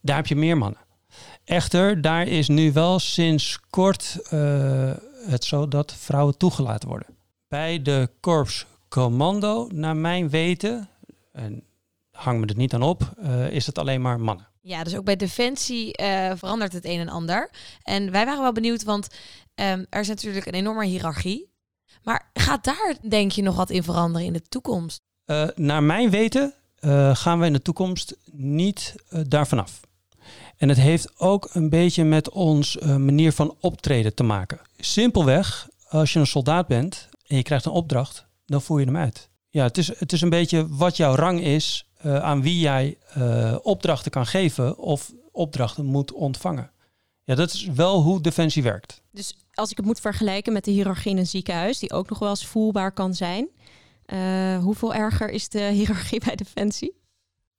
Daar heb je meer mannen. Echter, daar is nu wel sinds kort het zo dat vrouwen toegelaten worden. Bij de Korps Commando, naar mijn weten, en hang me er niet aan op, is het alleen maar mannen. Ja, dus ook bij Defensie eh, verandert het een en ander. En wij waren wel benieuwd, want ehm, er is natuurlijk een enorme hiërarchie. Maar gaat daar, denk je, nog wat in veranderen in de toekomst? Eh, naar mijn weten eh, gaan we in de toekomst niet daarvan af. En het heeft ook een beetje met ons manier van optreden te maken. Simpelweg, als je een soldaat bent en je krijgt een opdracht, dan voer je hem uit. Ja, het is, het is een beetje wat jouw rang is, eh, aan wie jij eh, opdrachten kan geven of opdrachten moet ontvangen. Ja, dat is wel hoe Defensie werkt. Dus als ik het moet vergelijken met de hiërarchie in een ziekenhuis, die ook nog wel eens voelbaar kan zijn. eh, hoeveel erger is de hiërarchie bij Defensie?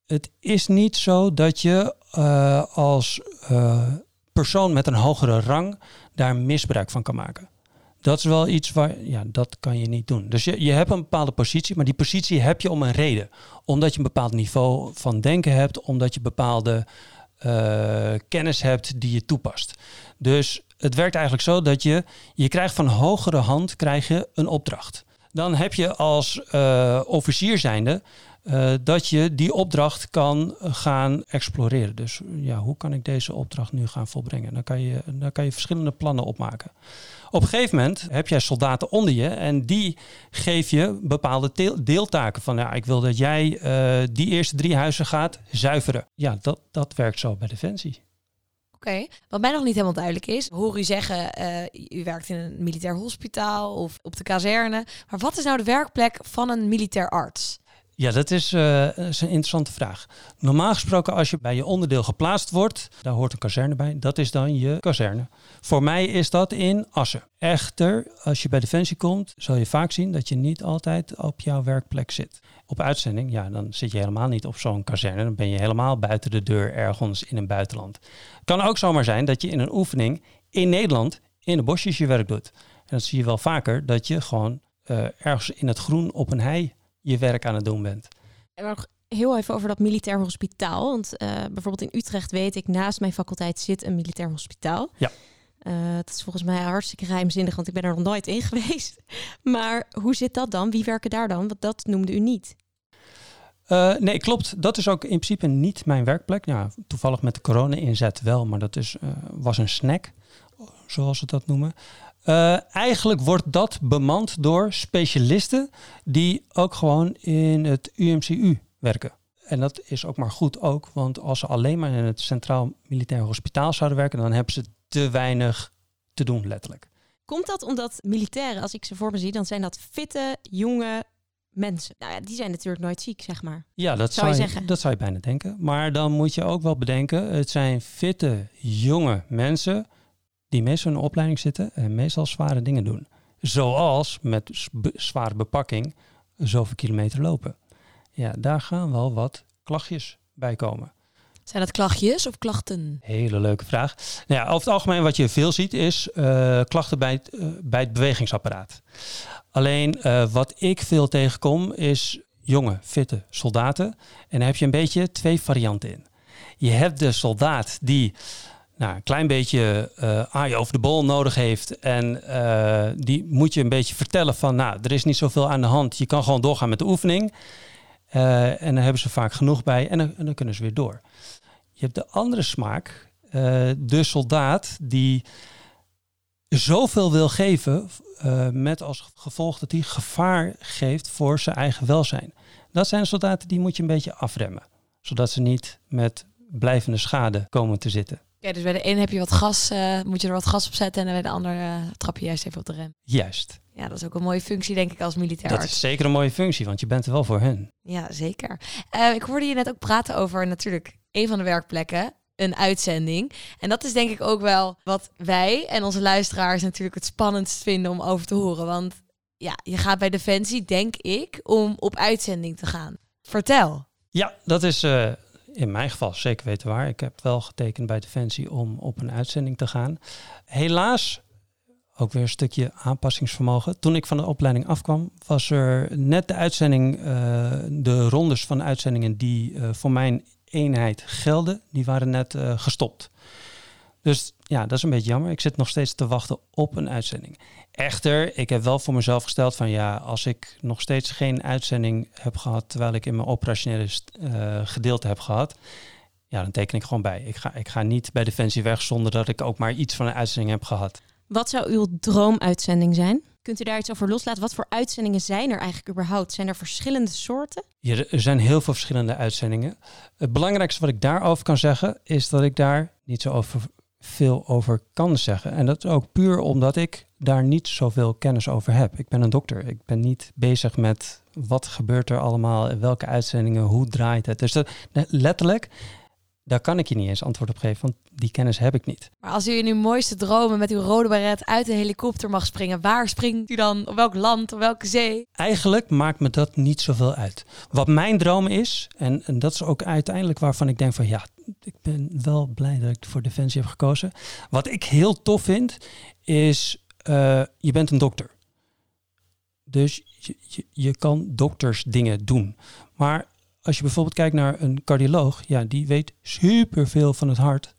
het is niet zo dat je uh, als uh, persoon met een hogere rang daar misbruik van kan maken. Dat is wel iets waar, ja, dat kan je niet doen. Dus je, je hebt een bepaalde positie, maar die positie heb je om een reden. Omdat je een bepaald niveau van denken hebt, omdat je bepaalde uh, kennis hebt die je toepast. Dus het werkt eigenlijk zo dat je, je krijgt van hogere hand krijg je een opdracht. Dan heb je als uh, officier zijnde uh, dat je die opdracht kan gaan exploreren. Dus ja, hoe kan ik deze opdracht nu gaan volbrengen? Dan kan je, dan kan je verschillende plannen opmaken. Op een gegeven moment heb jij soldaten onder je en die geef je bepaalde deeltaken. Van ja, ik wil dat jij die eerste drie huizen gaat zuiveren. Ja, dat, dat werkt zo bij Defensie. Oké, wat mij nog niet helemaal duidelijk is, hoor u zeggen, u werkt in een militair hospitaal of op de kazerne. Maar wat is nou de werkplek van een militair arts? Ja, dat is, een interessante vraag. Normaal gesproken, als je bij je onderdeel geplaatst wordt, daar hoort een kazerne bij, dat is dan je kazerne. Voor mij is dat in Assen. Echter, als je bij Defensie komt, zal je vaak zien dat je niet altijd op jouw werkplek zit. Op uitzending, ja, dan zit je helemaal niet op zo'n kazerne. Dan ben je helemaal buiten de deur ergens in een buitenland. Kan ook zomaar zijn dat je in een oefening in Nederland in de bosjes je werk doet. En dat zie je wel vaker, dat je gewoon uh, ergens in het groen op een hei je werk aan het doen bent. En nog heel even over dat militair hospitaal. Want uh, bijvoorbeeld in Utrecht weet ik, naast mijn faculteit zit een militair hospitaal. Ja. Uh, dat is volgens mij hartstikke geheimzinnig, want ik ben er nog nooit in geweest. Maar hoe zit dat dan? Wie werken daar dan? Want dat noemde u niet. Uh, nee, klopt. Dat is ook in principe niet mijn werkplek. Ja, toevallig met de corona-inzet wel, maar dat is, was een snack, zoals ze dat noemen. Uh, eigenlijk wordt dat bemand door specialisten die ook gewoon in het UMCU werken. En dat is ook maar goed ook, want als ze alleen maar in het Centraal Militair Hospitaal zouden werken, dan hebben ze te weinig te doen, letterlijk. Komt dat omdat militairen, als ik ze voor me zie, dan zijn dat fitte, jonge mensen. Nou ja, die zijn natuurlijk nooit ziek, zeg maar. Ja, dat zou, je, zeggen. Dat zou je bijna denken. Maar dan moet je ook wel bedenken, het zijn fitte, jonge mensen die meestal in een opleiding zitten en meestal zware dingen doen. Zoals met zware bepakking zoveel kilometer lopen. Ja, daar gaan wel wat klachtjes bij komen. Zijn dat klachtjes of klachten? Hele leuke vraag. Nou ja, over het algemeen wat je veel ziet is uh, klachten bij het, uh, bij het bewegingsapparaat. Alleen uh, wat ik veel tegenkom is jonge, fitte soldaten. En daar heb je een beetje twee varianten in. Je hebt de soldaat die nou, een klein beetje uh, aaien over de bol nodig heeft. En uh, die moet je een beetje vertellen van, nou, er is niet zoveel aan de hand. Je kan gewoon doorgaan met de oefening. Uh, en dan hebben ze vaak genoeg bij en dan, en dan, kunnen ze weer door. Je hebt de andere smaak, de soldaat die zoveel wil geven met als gevolg dat hij gevaar geeft voor zijn eigen welzijn. Dat zijn soldaten die moet je een beetje afremmen, zodat ze niet met blijvende schade komen te zitten. Ja, dus bij de ene heb je wat gas, uh, moet je er wat gas op zetten en bij de andere uh, trap je juist even op de rem. Juist. Ja, dat is ook een mooie functie, denk ik, als militair Dat arts. is zeker een mooie functie, want je bent er wel voor hen. Ja, zeker. Uh, ik hoorde je net ook praten over natuurlijk een van de werkplekken, een uitzending. En dat is denk ik ook wel wat wij en onze luisteraars natuurlijk het spannendst vinden om over te horen. Want ja, je gaat bij Defensie, denk ik, om op uitzending te gaan. Vertel. Ja, dat is in mijn geval zeker weten waar. Ik heb wel getekend bij Defensie om op een uitzending te gaan. Helaas, ook weer een stukje aanpassingsvermogen. Toen ik van de opleiding afkwam, was er net de uitzending, uh, de rondes van uitzendingen die uh, voor mijn eenheid gelden, die waren net uh, gestopt. Dus ja, dat is een beetje jammer. Ik zit nog steeds te wachten op een uitzending. Echter, ik heb wel voor mezelf gesteld van ja, als ik nog steeds geen uitzending heb gehad terwijl ik in mijn operationele uh, gedeelte heb gehad, ja, dan teken ik gewoon bij. Ik ga, ik ga niet bij Defensie weg zonder dat ik ook maar iets van een uitzending heb gehad. Wat zou uw droomuitzending zijn? Kunt u daar iets over loslaten? Wat voor uitzendingen zijn er eigenlijk überhaupt? Zijn er verschillende soorten? Ja, er zijn heel veel verschillende uitzendingen. Het belangrijkste wat ik daarover kan zeggen is dat ik daar niet zo over veel over kan zeggen. En dat is ook puur omdat ik daar niet zoveel kennis over heb. Ik ben een dokter. Ik ben niet bezig met wat gebeurt er allemaal, welke uitzendingen, hoe draait het. Dus dat, letterlijk, Daar kan ik je niet eens antwoord op geven, want die kennis heb ik niet. Maar als u in uw mooiste dromen met uw rode baret uit de helikopter mag springen, waar springt u dan? Op welk land? Op welke zee? Eigenlijk maakt me dat niet zoveel uit. Wat mijn droom is, en, en dat is ook uiteindelijk waarvan ik denk van ja, ik ben wel blij dat ik voor Defensie heb gekozen. Wat ik heel tof vind, is uh, je bent een dokter. Dus je, je, je kan doktersdingen doen. Maar als je bijvoorbeeld kijkt naar een cardioloog, ja, die weet superveel van het hart.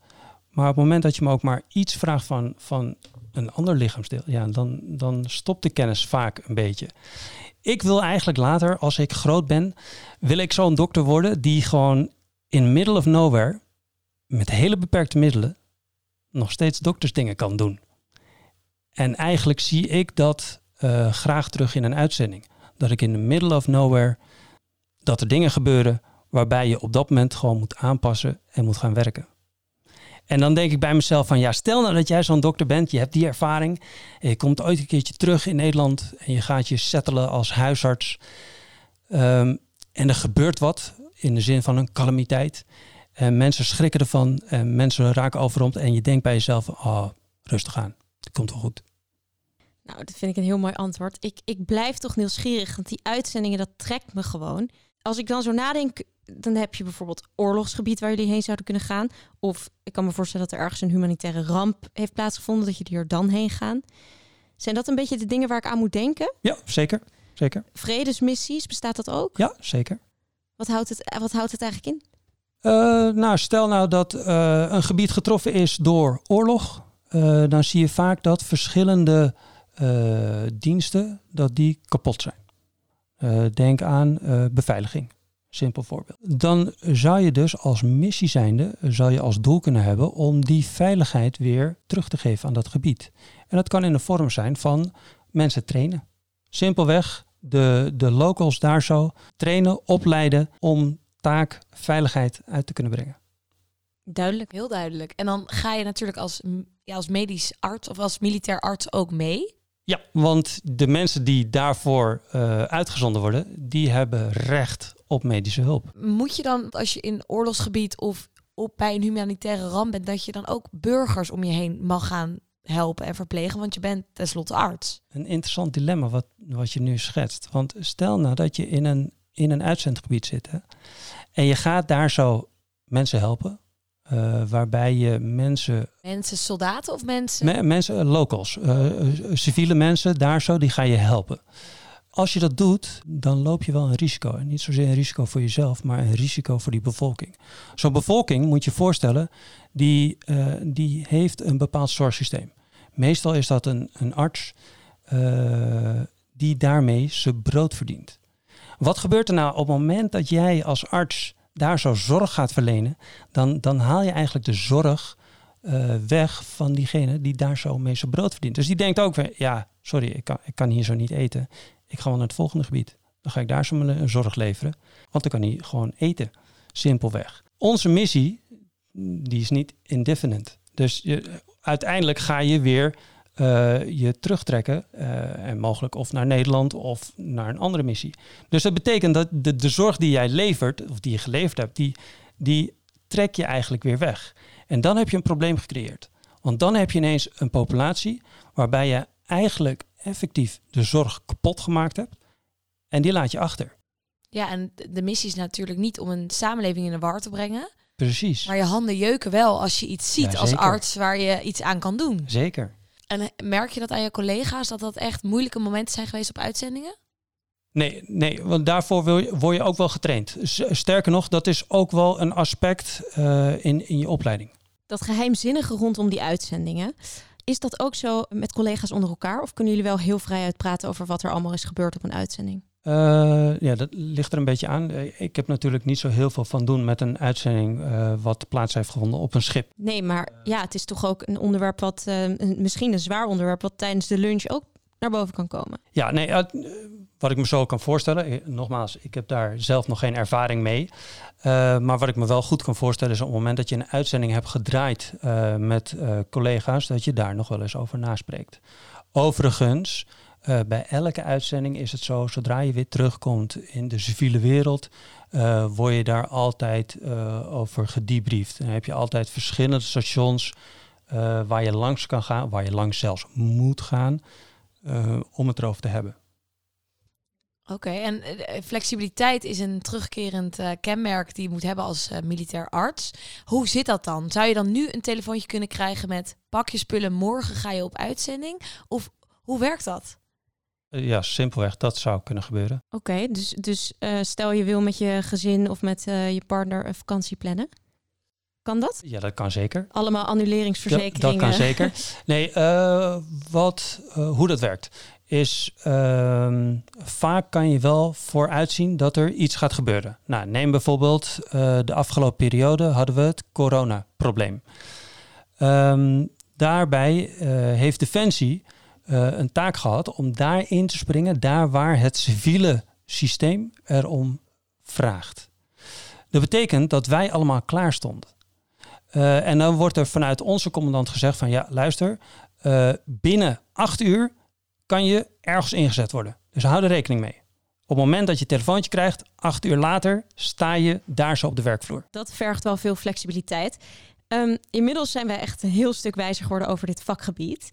Maar op het moment dat je me ook maar iets vraagt van, van een ander lichaamsdeel, ja, dan, dan stopt de kennis vaak een beetje. Ik wil eigenlijk later, als ik groot ben, wil ik zo'n dokter worden die gewoon in middle of nowhere, met hele beperkte middelen, nog steeds doktersdingen kan doen. En eigenlijk zie ik dat uh, graag terug in een uitzending. Dat ik in the middle of nowhere dat er dingen gebeuren waarbij je op dat moment gewoon moet aanpassen en moet gaan werken. En dan denk ik bij mezelf van ja, stel nou dat jij zo'n dokter bent, je hebt die ervaring, je komt ooit een keertje terug in Nederland en je gaat je settelen als huisarts. Ehm, en er gebeurt wat in de zin van een calamiteit. En mensen schrikken ervan en mensen raken overromd en je denkt bij jezelf, oh, rustig aan, het komt wel goed. Nou, dat vind ik een heel mooi antwoord. Ik, ik blijf toch nieuwsgierig, want die uitzendingen, dat trekt me gewoon als ik dan zo nadenk, dan heb je bijvoorbeeld oorlogsgebied waar jullie heen zouden kunnen gaan. Of ik kan me voorstellen dat er ergens een humanitaire ramp heeft plaatsgevonden, dat je er dan heen gaan. Zijn dat een beetje de dingen waar ik aan moet denken? Ja, zeker. zeker. Vredesmissies, bestaat dat ook? Ja, zeker. Wat houdt het, wat houdt het eigenlijk in? Uh, nou, stel nou dat uh, een gebied getroffen is door oorlog. Uh, dan zie je vaak dat verschillende diensten dat die kapot zijn. Uh, denk aan uh, beveiliging. Simpel voorbeeld. Dan zou je dus als missie zijnde, zou je als doel kunnen hebben om die veiligheid weer terug te geven aan dat gebied. En dat kan in de vorm zijn van mensen trainen. Simpelweg de, de locals daar zo trainen, opleiden om taak veiligheid uit te kunnen brengen. Duidelijk, heel duidelijk. En dan ga je natuurlijk als, ja, als medisch arts of als militair arts ook mee. Ja, want de mensen die daarvoor uh, uitgezonden worden, die hebben recht op medische hulp. Moet je dan, als je in oorlogsgebied of op bij een humanitaire ramp bent, dat je dan ook burgers om je heen mag gaan helpen en verplegen, want je bent tenslotte arts. Een interessant dilemma wat, wat je nu schetst. Want stel nou dat je in een, in een uitzendgebied zit hè, en je gaat daar zo mensen helpen uh, waarbij je mensen. Mensen, soldaten of mensen? mensen, uh, locals, uh, civiele mensen daar zo, die ga je helpen. Als je dat doet, dan loop je wel een risico. En niet zozeer een risico voor jezelf, maar een risico voor die bevolking. Zo'n bevolking, moet je voorstellen, die, die heeft een bepaald zorgsysteem. Meestal is dat een, een arts die daarmee zijn brood verdient. Wat gebeurt er nou op het moment dat jij als arts daar zo zorg gaat verlenen, dan, dan haal je eigenlijk de zorg uh, weg van diegene die daar zo mee zijn brood verdient. Dus die denkt ook weer, ja, sorry, ik kan, ik kan hier zo niet eten. Ik ga wel naar het volgende gebied. Dan ga ik daar zo mijn zorg leveren, want dan kan hij gewoon eten. Simpelweg. Onze missie, die is niet indefinite. Dus je, uiteindelijk ga je weer uh, je terugtrekken. Uh, en mogelijk of naar Nederland of naar een andere missie. Dus dat betekent dat de, de zorg die jij levert, of die je geleverd hebt, die, die trek je eigenlijk weer weg. En dan heb je een probleem gecreëerd. Want dan heb je ineens een populatie waarbij je eigenlijk effectief de zorg kapot gemaakt hebt. En die laat je achter. Ja, en de missie is natuurlijk niet om een samenleving in de war te brengen. Precies. Maar je handen jeuken wel als je iets ziet als arts waar je iets aan kan doen. Zeker. En merk je dat aan je collega's dat dat echt moeilijke momenten zijn geweest op uitzendingen? Nee, nee, want daarvoor wil je, word je ook wel getraind. Sterker nog, dat is ook wel een aspect uh, in, in je opleiding. Dat geheimzinnige rondom die uitzendingen. Is dat ook zo met collega's onder elkaar? Of kunnen jullie wel heel vrij uitpraten over wat er allemaal is gebeurd op een uitzending? Uh, ja, dat ligt er een beetje aan. Eh, ik heb natuurlijk niet zo heel veel van doen met een uitzending uh, wat plaats heeft gevonden op een schip. Nee, maar ja, het is toch ook een onderwerp wat, uh, misschien een zwaar onderwerp, wat tijdens de lunch ook naar boven kan komen. Ja, nee, wat ik me zo kan voorstellen, nogmaals, ik heb daar zelf nog geen ervaring mee. maar wat ik me wel goed kan voorstellen is op het moment dat je een uitzending hebt gedraaid met collega's, dat je daar nog wel eens over naspreekt. Overigens, Eh, bij elke uitzending is het zo, zodra je weer terugkomt in de civiele wereld, uh, word je daar altijd uh, over gedebriefd. Dan heb je altijd verschillende stations waar je langs kan gaan, waar je langs zelfs moet gaan, om het erover te hebben. Oké, en flexibiliteit is een terugkerend kenmerk die je moet hebben als militair arts. Hoe zit dat dan? Zou je dan nu een telefoontje kunnen krijgen met pak je spullen, morgen ga je op uitzending? Of hoe werkt dat? Eh, ja, simpelweg, dat zou kunnen gebeuren. Oké, dus, dus uh, stel je wil met je gezin of met uh, je partner een vakantie plannen. Kan dat? Ja, dat kan zeker. Allemaal annuleringsverzekeringen. Dat, dat kan zeker. Nee, wat, hoe dat werkt is ehm, vaak kan je wel vooruitzien dat er iets gaat gebeuren. Nou, neem bijvoorbeeld de afgelopen periode hadden we het coronaprobleem. Um, daarbij heeft Defensie een taak gehad om daarin te springen, daar waar het civiele systeem erom vraagt. Dat betekent dat wij allemaal klaar stonden. Uh, en dan wordt er vanuit onze commandant gezegd van ja, luister, uh, binnen acht uur kan je ergens ingezet worden. Dus hou er rekening mee. Op het moment dat je telefoontje krijgt, acht uur later, sta je daar zo op de werkvloer. Dat vergt wel veel flexibiliteit. Um, inmiddels zijn wij echt een heel stuk wijzer geworden over dit vakgebied.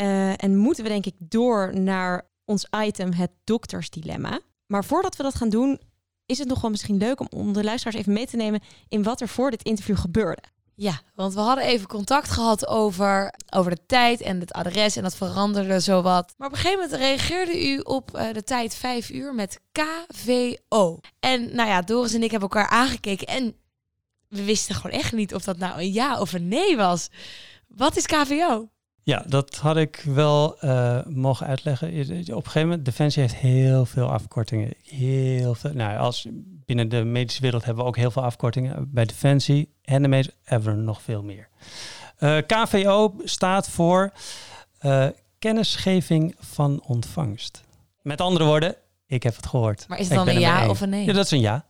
Uh, en moeten we denk ik door naar ons item, het doktersdilemma. Maar voordat we dat gaan doen, is het nog wel misschien leuk om, de luisteraars even mee te nemen in wat er voor dit interview gebeurde. Ja, want we hadden even contact gehad over, over de tijd en het adres en dat veranderde zowat. Maar op een gegeven moment reageerde u op uh, de tijd 5 uur met KVO. En nou ja, Doris en ik hebben elkaar aangekeken en we wisten gewoon echt niet of dat nou een ja of een nee was. Wat is KVO? Ja, dat had ik wel uh, mogen uitleggen. Op een gegeven moment, Defensie heeft heel veel afkortingen. Heel veel. Nou, als binnen de medische wereld hebben we ook heel veel afkortingen. Bij Defensie en de medische hebben we nog veel meer. Uh, eh, KVO staat voor uh, kennisgeving van ontvangst. Met andere woorden, ik heb het gehoord. Maar is het dan een ja of een nee? Ja, dat is een ja.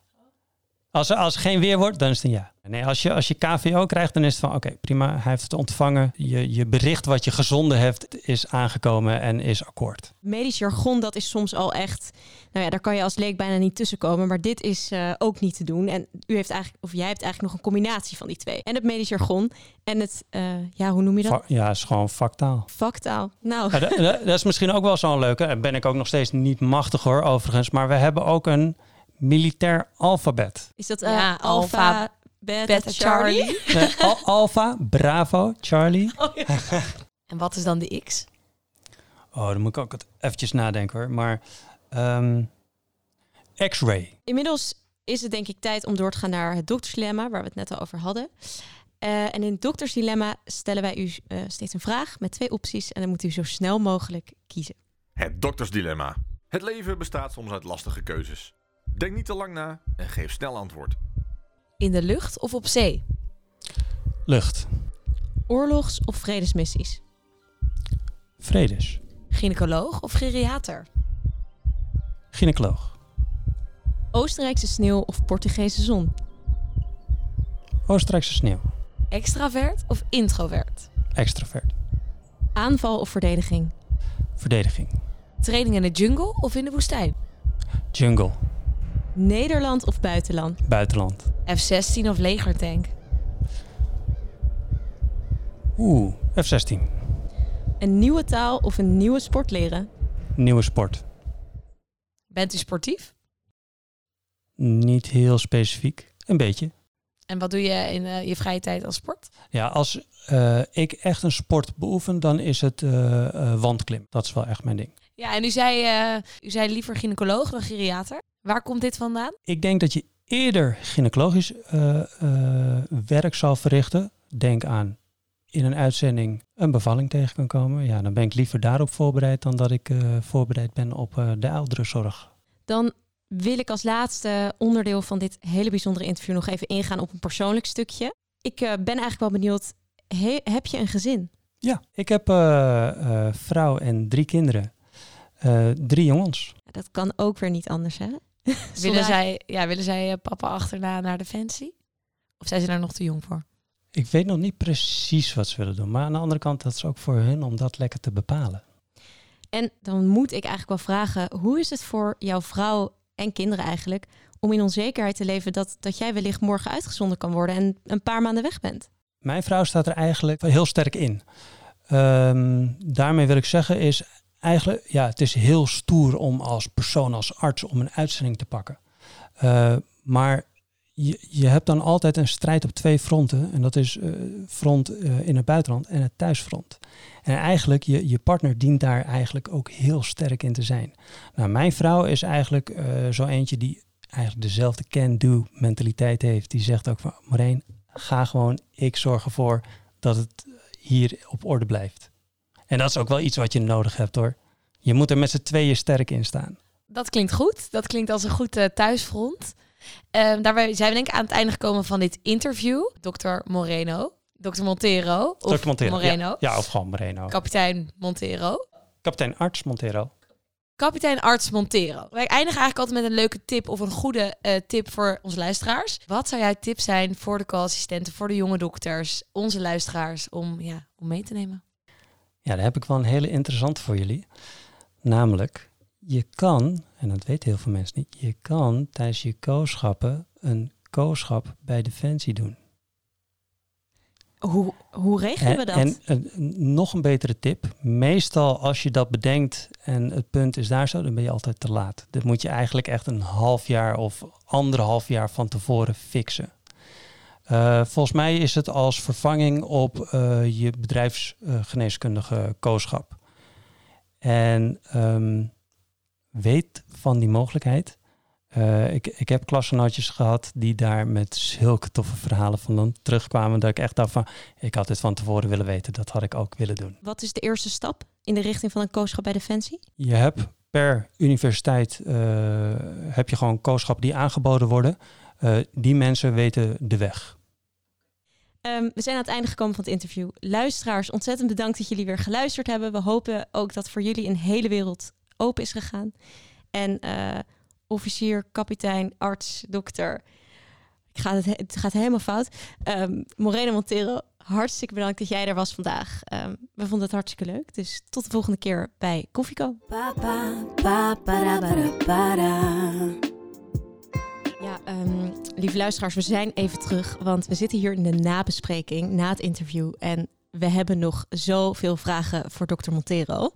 Als er, als er geen weer wordt, dan is het een ja. Nee, als je, als je KVO krijgt, dan is het van oké, prima, hij heeft het ontvangen. Je, je bericht wat je gezonden hebt is aangekomen en is akkoord. Medisch jargon, dat is soms al echt, nou ja, daar kan je als leek bijna niet tussenkomen. Maar dit is uh, ook niet te doen. En u heeft eigenlijk, of jij hebt eigenlijk nog een combinatie van die twee. En het medisch jargon en het, uh, ja, hoe noem je dat? Va ja, is gewoon vaktaal. Vaktaal, nou. Ja, dat, dat, is misschien ook wel zo'n leuke. Daar ben ik ook nog steeds niet machtig hoor, overigens. Maar we hebben ook een militair alfabet. Is dat uh, ja, alfa, beta, Charlie? Nee, al alfa, bravo, Charlie. Oh, ja. en wat is dan de X? Oh, dan moet ik ook eventjes nadenken hoor. Maar um, X-ray. Inmiddels is het denk ik tijd om door te gaan naar het doktersdilemma, waar we het net al over hadden. Uh, en in het doktersdilemma stellen wij u uh, steeds een vraag met twee opties en dan moet u zo snel mogelijk kiezen. Het doktersdilemma. Het leven bestaat soms uit lastige keuzes. Denk niet te lang na en geef snel antwoord. In de lucht of op zee? Lucht. Oorlogs- of vredesmissies? Vredes. Gynaecoloog of geriater? Gynaecoloog. Oostenrijkse sneeuw of Portugese zon? Oostenrijkse sneeuw. Extravert of introvert? Extravert. Aanval of verdediging? Verdediging. Training in de jungle of in de woestijn? Jungle. Nederland of buitenland? Buitenland. F-16 of legertank? Oeh, F-16. Een nieuwe taal of een nieuwe sport leren? Nieuwe sport. Bent u sportief? Niet heel specifiek, een beetje. En wat doe je in uh, je vrije tijd als sport? Ja, als uh, ik echt een sport beoefen, dan is het uh, wandklim. Dat is wel echt mijn ding. Ja, en u zei, u zei liever gynaecoloog dan geriater. Waar komt dit vandaan? Ik denk dat je eerder gynaecologisch uh, uh, werk zal verrichten. Denk aan in een uitzending een bevalling tegen kan komen. Ja, dan ben ik liever daarop voorbereid dan dat ik uh, voorbereid ben op de ouderenzorg. Dan wil ik als laatste onderdeel van dit hele bijzondere interview nog even ingaan op een persoonlijk stukje. Ik ben eigenlijk wel benieuwd, he, heb je een gezin? Ja, ik heb vrouw en drie kinderen. drie jongens. Dat kan ook weer niet anders, hè? willen, zij, ja, willen zij eh, papa achterna naar Defensie? Of zijn ze daar nog te jong voor? Ik weet nog niet precies wat ze willen doen. Maar aan de andere kant, dat is ook voor hun om dat lekker te bepalen. En dan moet ik eigenlijk wel vragen, hoe is het voor jouw vrouw en kinderen eigenlijk om in onzekerheid te leven dat, dat jij wellicht morgen uitgezonden kan worden en een paar maanden weg bent? Mijn vrouw staat er eigenlijk heel sterk in. Ehm, daarmee wil ik zeggen is eigenlijk, ja, het is heel stoer om als persoon, als arts, om een uitzending te pakken. Uh, maar je, je hebt dan altijd een strijd op twee fronten. En dat is uh, front uh, in het buitenland en het thuisfront. En eigenlijk, je, je partner dient daar eigenlijk ook heel sterk in te zijn. Nou, mijn vrouw is eigenlijk zo eentje die eigenlijk dezelfde can-do mentaliteit heeft. Die zegt ook van, ga gewoon, ik zorg ervoor dat het hier op orde blijft. En dat is ook wel iets wat je nodig hebt hoor. Je moet er met z'n tweeën sterk in staan. Dat klinkt goed. Dat klinkt als een goed uh, thuisfront. Um, daarbij zijn we denk ik aan het einde gekomen van dit interview. Dokter Moreno. Dokter Montero. Of Dr. Montero. Moreno. Ja, ja, of gewoon Moreno. Kapitein Montero. Kapitein Arts Montero. Kapitein Arts Montero. Wij eindigen eigenlijk altijd met een leuke tip of een goede uh, tip voor onze luisteraars. Wat zou jouw tip zijn voor de co-assistenten, voor de jonge dokters, onze luisteraars, om, ja, om mee te nemen? Ja, daar heb ik wel een hele interessante voor jullie. Namelijk, je kan, en dat weten heel veel mensen niet, je kan tijdens je kooschappen een kooschap bij Defensie doen. Hoe, hoe regelen we dat? En, en uh, nog een betere tip. Meestal als je dat bedenkt en het punt is daar zo, dan ben je altijd te laat. Dat moet je eigenlijk echt een half jaar of anderhalf jaar van tevoren fixen. Uh, volgens mij is het als vervanging op uh, je bedrijfsgeneeskundige kooschap. En um, weet van die mogelijkheid. Uh, ik, ik heb klasgenootjes gehad die daar met zulke toffe verhalen van dan terugkwamen. Dat ik echt dacht van, ik had dit van tevoren willen weten. Dat had ik ook willen doen. Wat is de eerste stap in de richting van een kooschap bij Defensie? Je hebt per universiteit uh, heb je gewoon kooschappen die aangeboden worden. Uh, die mensen weten de weg. Um, we zijn aan het einde gekomen van het interview. Luisteraars, ontzettend bedankt dat jullie weer geluisterd hebben. We hopen ook dat voor jullie een hele wereld open is gegaan. En uh, officier, kapitein, arts, dokter. Ik ga het, het gaat helemaal fout. Um, Moreno Montero, hartstikke bedankt dat jij er was vandaag. Um, we vonden het hartstikke leuk. Dus tot de volgende keer bij Koffieko. Ja, um, lieve luisteraars, we zijn even terug. Want we zitten hier in de nabespreking na het interview. En we hebben nog zoveel vragen voor dokter Montero.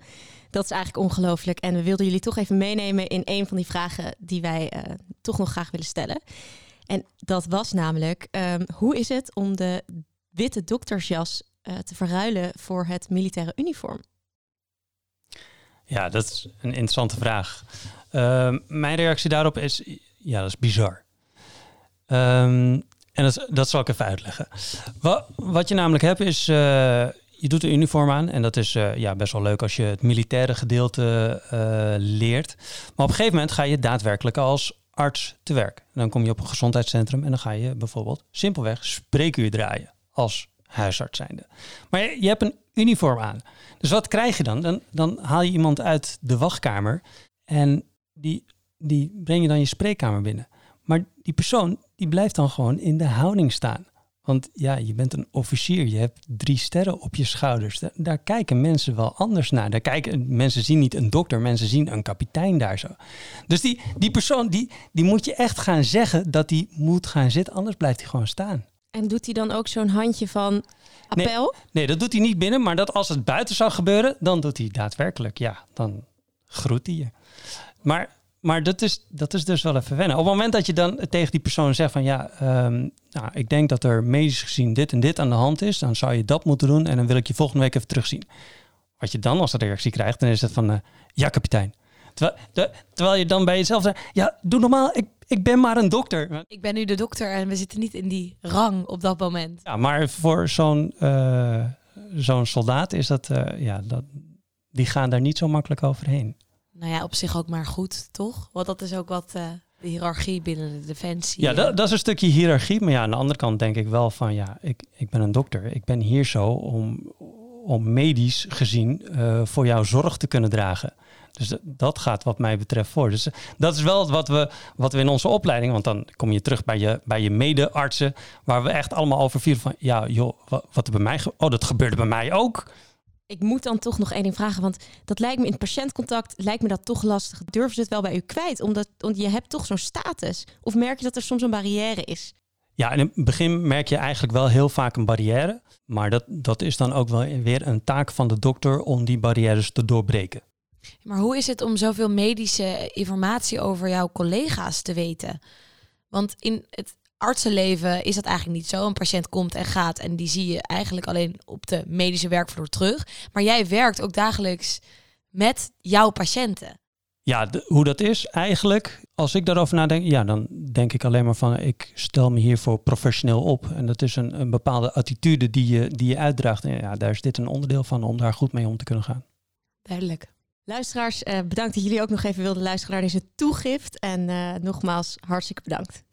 Dat is eigenlijk ongelooflijk. En we wilden jullie toch even meenemen in een van die vragen die wij uh, toch nog graag willen stellen. En dat was namelijk, um, hoe is het om de witte doktersjas uh, te verruilen voor het militaire uniform? Ja, dat is een interessante vraag. Uh, mijn reactie daarop is, ja, dat is bizar. Um, en dat, dat zal ik even uitleggen. Wat, wat je namelijk hebt is, uh, je doet een uniform aan. En dat is uh, ja, best wel leuk als je het militaire gedeelte uh, leert. Maar op een gegeven moment ga je daadwerkelijk als arts te werk. En dan kom je op een gezondheidscentrum en dan ga je bijvoorbeeld simpelweg spreekuur draaien als huisarts zijnde. Maar je, je hebt een uniform aan. Dus wat krijg je dan? dan? Dan haal je iemand uit de wachtkamer en die, die breng je dan je spreekkamer binnen. Maar die persoon die blijft dan gewoon in de houding staan. Want ja, je bent een officier, je hebt drie sterren op je schouders. Daar, daar, kijken mensen wel anders naar. Daar kijken, mensen zien niet een dokter, mensen zien een kapitein daar zo. Dus die, die persoon, die, die moet je echt gaan zeggen dat hij moet gaan zitten, anders blijft hij gewoon staan. En doet hij dan ook zo'n handje van appel? Nee, nee, dat doet hij niet binnen, maar dat als het buiten zou gebeuren, dan doet hij daadwerkelijk, ja, dan groet hij je. Maar maar dat is, dat is dus wel even wennen. Op het moment dat je dan tegen die persoon zegt van ja, um, nou, ik denk dat er medisch gezien dit en dit aan de hand is, dan zou je dat moeten doen en dan wil ik je volgende week even terugzien. Wat je dan als reactie krijgt, dan is het van uh, ja, kapitein. Terwijl, de, terwijl je dan bij jezelf zegt, ja, doe normaal, ik, ik ben maar een dokter. Ik ben nu de dokter en we zitten niet in die rang op dat moment. Ja, maar voor zo'n uh, zo'n soldaat is dat, uh, ja, dat, die gaan daar niet zo makkelijk overheen nou ja, op zich ook maar goed, toch? Want dat is ook wat uh, de hiërarchie binnen de defensie. Ja, dat, dat, is een stukje hiërarchie. Maar ja, aan de andere kant denk ik wel van ja, ik, ik ben een dokter. Ik ben hier zo om, om medisch gezien uh, voor jou zorg te kunnen dragen. Dus dat, dat gaat wat mij betreft voor. Dus dat is wel wat we, wat we in onze opleiding, want dan kom je terug bij je, bij je mede-artsen, waar we echt allemaal over vieren van, ja joh, wat, wat er bij mij, oh dat gebeurde bij mij ook. Ik moet dan toch nog één ding vragen, want dat lijkt me in het patiëntcontact lijkt me dat toch lastig. Durven ze het wel bij u kwijt, omdat want je hebt toch zo'n status? Of merk je dat er soms een barrière is? Ja, in het begin merk je eigenlijk wel heel vaak een barrière. Maar dat, dat is dan ook wel weer een taak van de dokter om die barrières te doorbreken. Maar hoe is het om zoveel medische informatie over jouw collega's te weten? Want in het artsenleven is dat eigenlijk niet zo. Een patiënt komt en gaat en die zie je eigenlijk alleen op de medische werkvloer terug. Maar jij werkt ook dagelijks met jouw patiënten. Ja, de- hoe dat is eigenlijk, als ik daarover nadenk, ja, dan denk ik alleen maar van, ik stel me hiervoor professioneel op. En dat is een, een bepaalde attitude die je, die je uitdraagt. En ja, daar is dit een onderdeel van om daar goed mee om te kunnen gaan. Duidelijk. Luisteraars, eh, bedankt dat jullie ook nog even wilden luisteren naar deze toegift. En eh, nogmaals, hartstikke bedankt.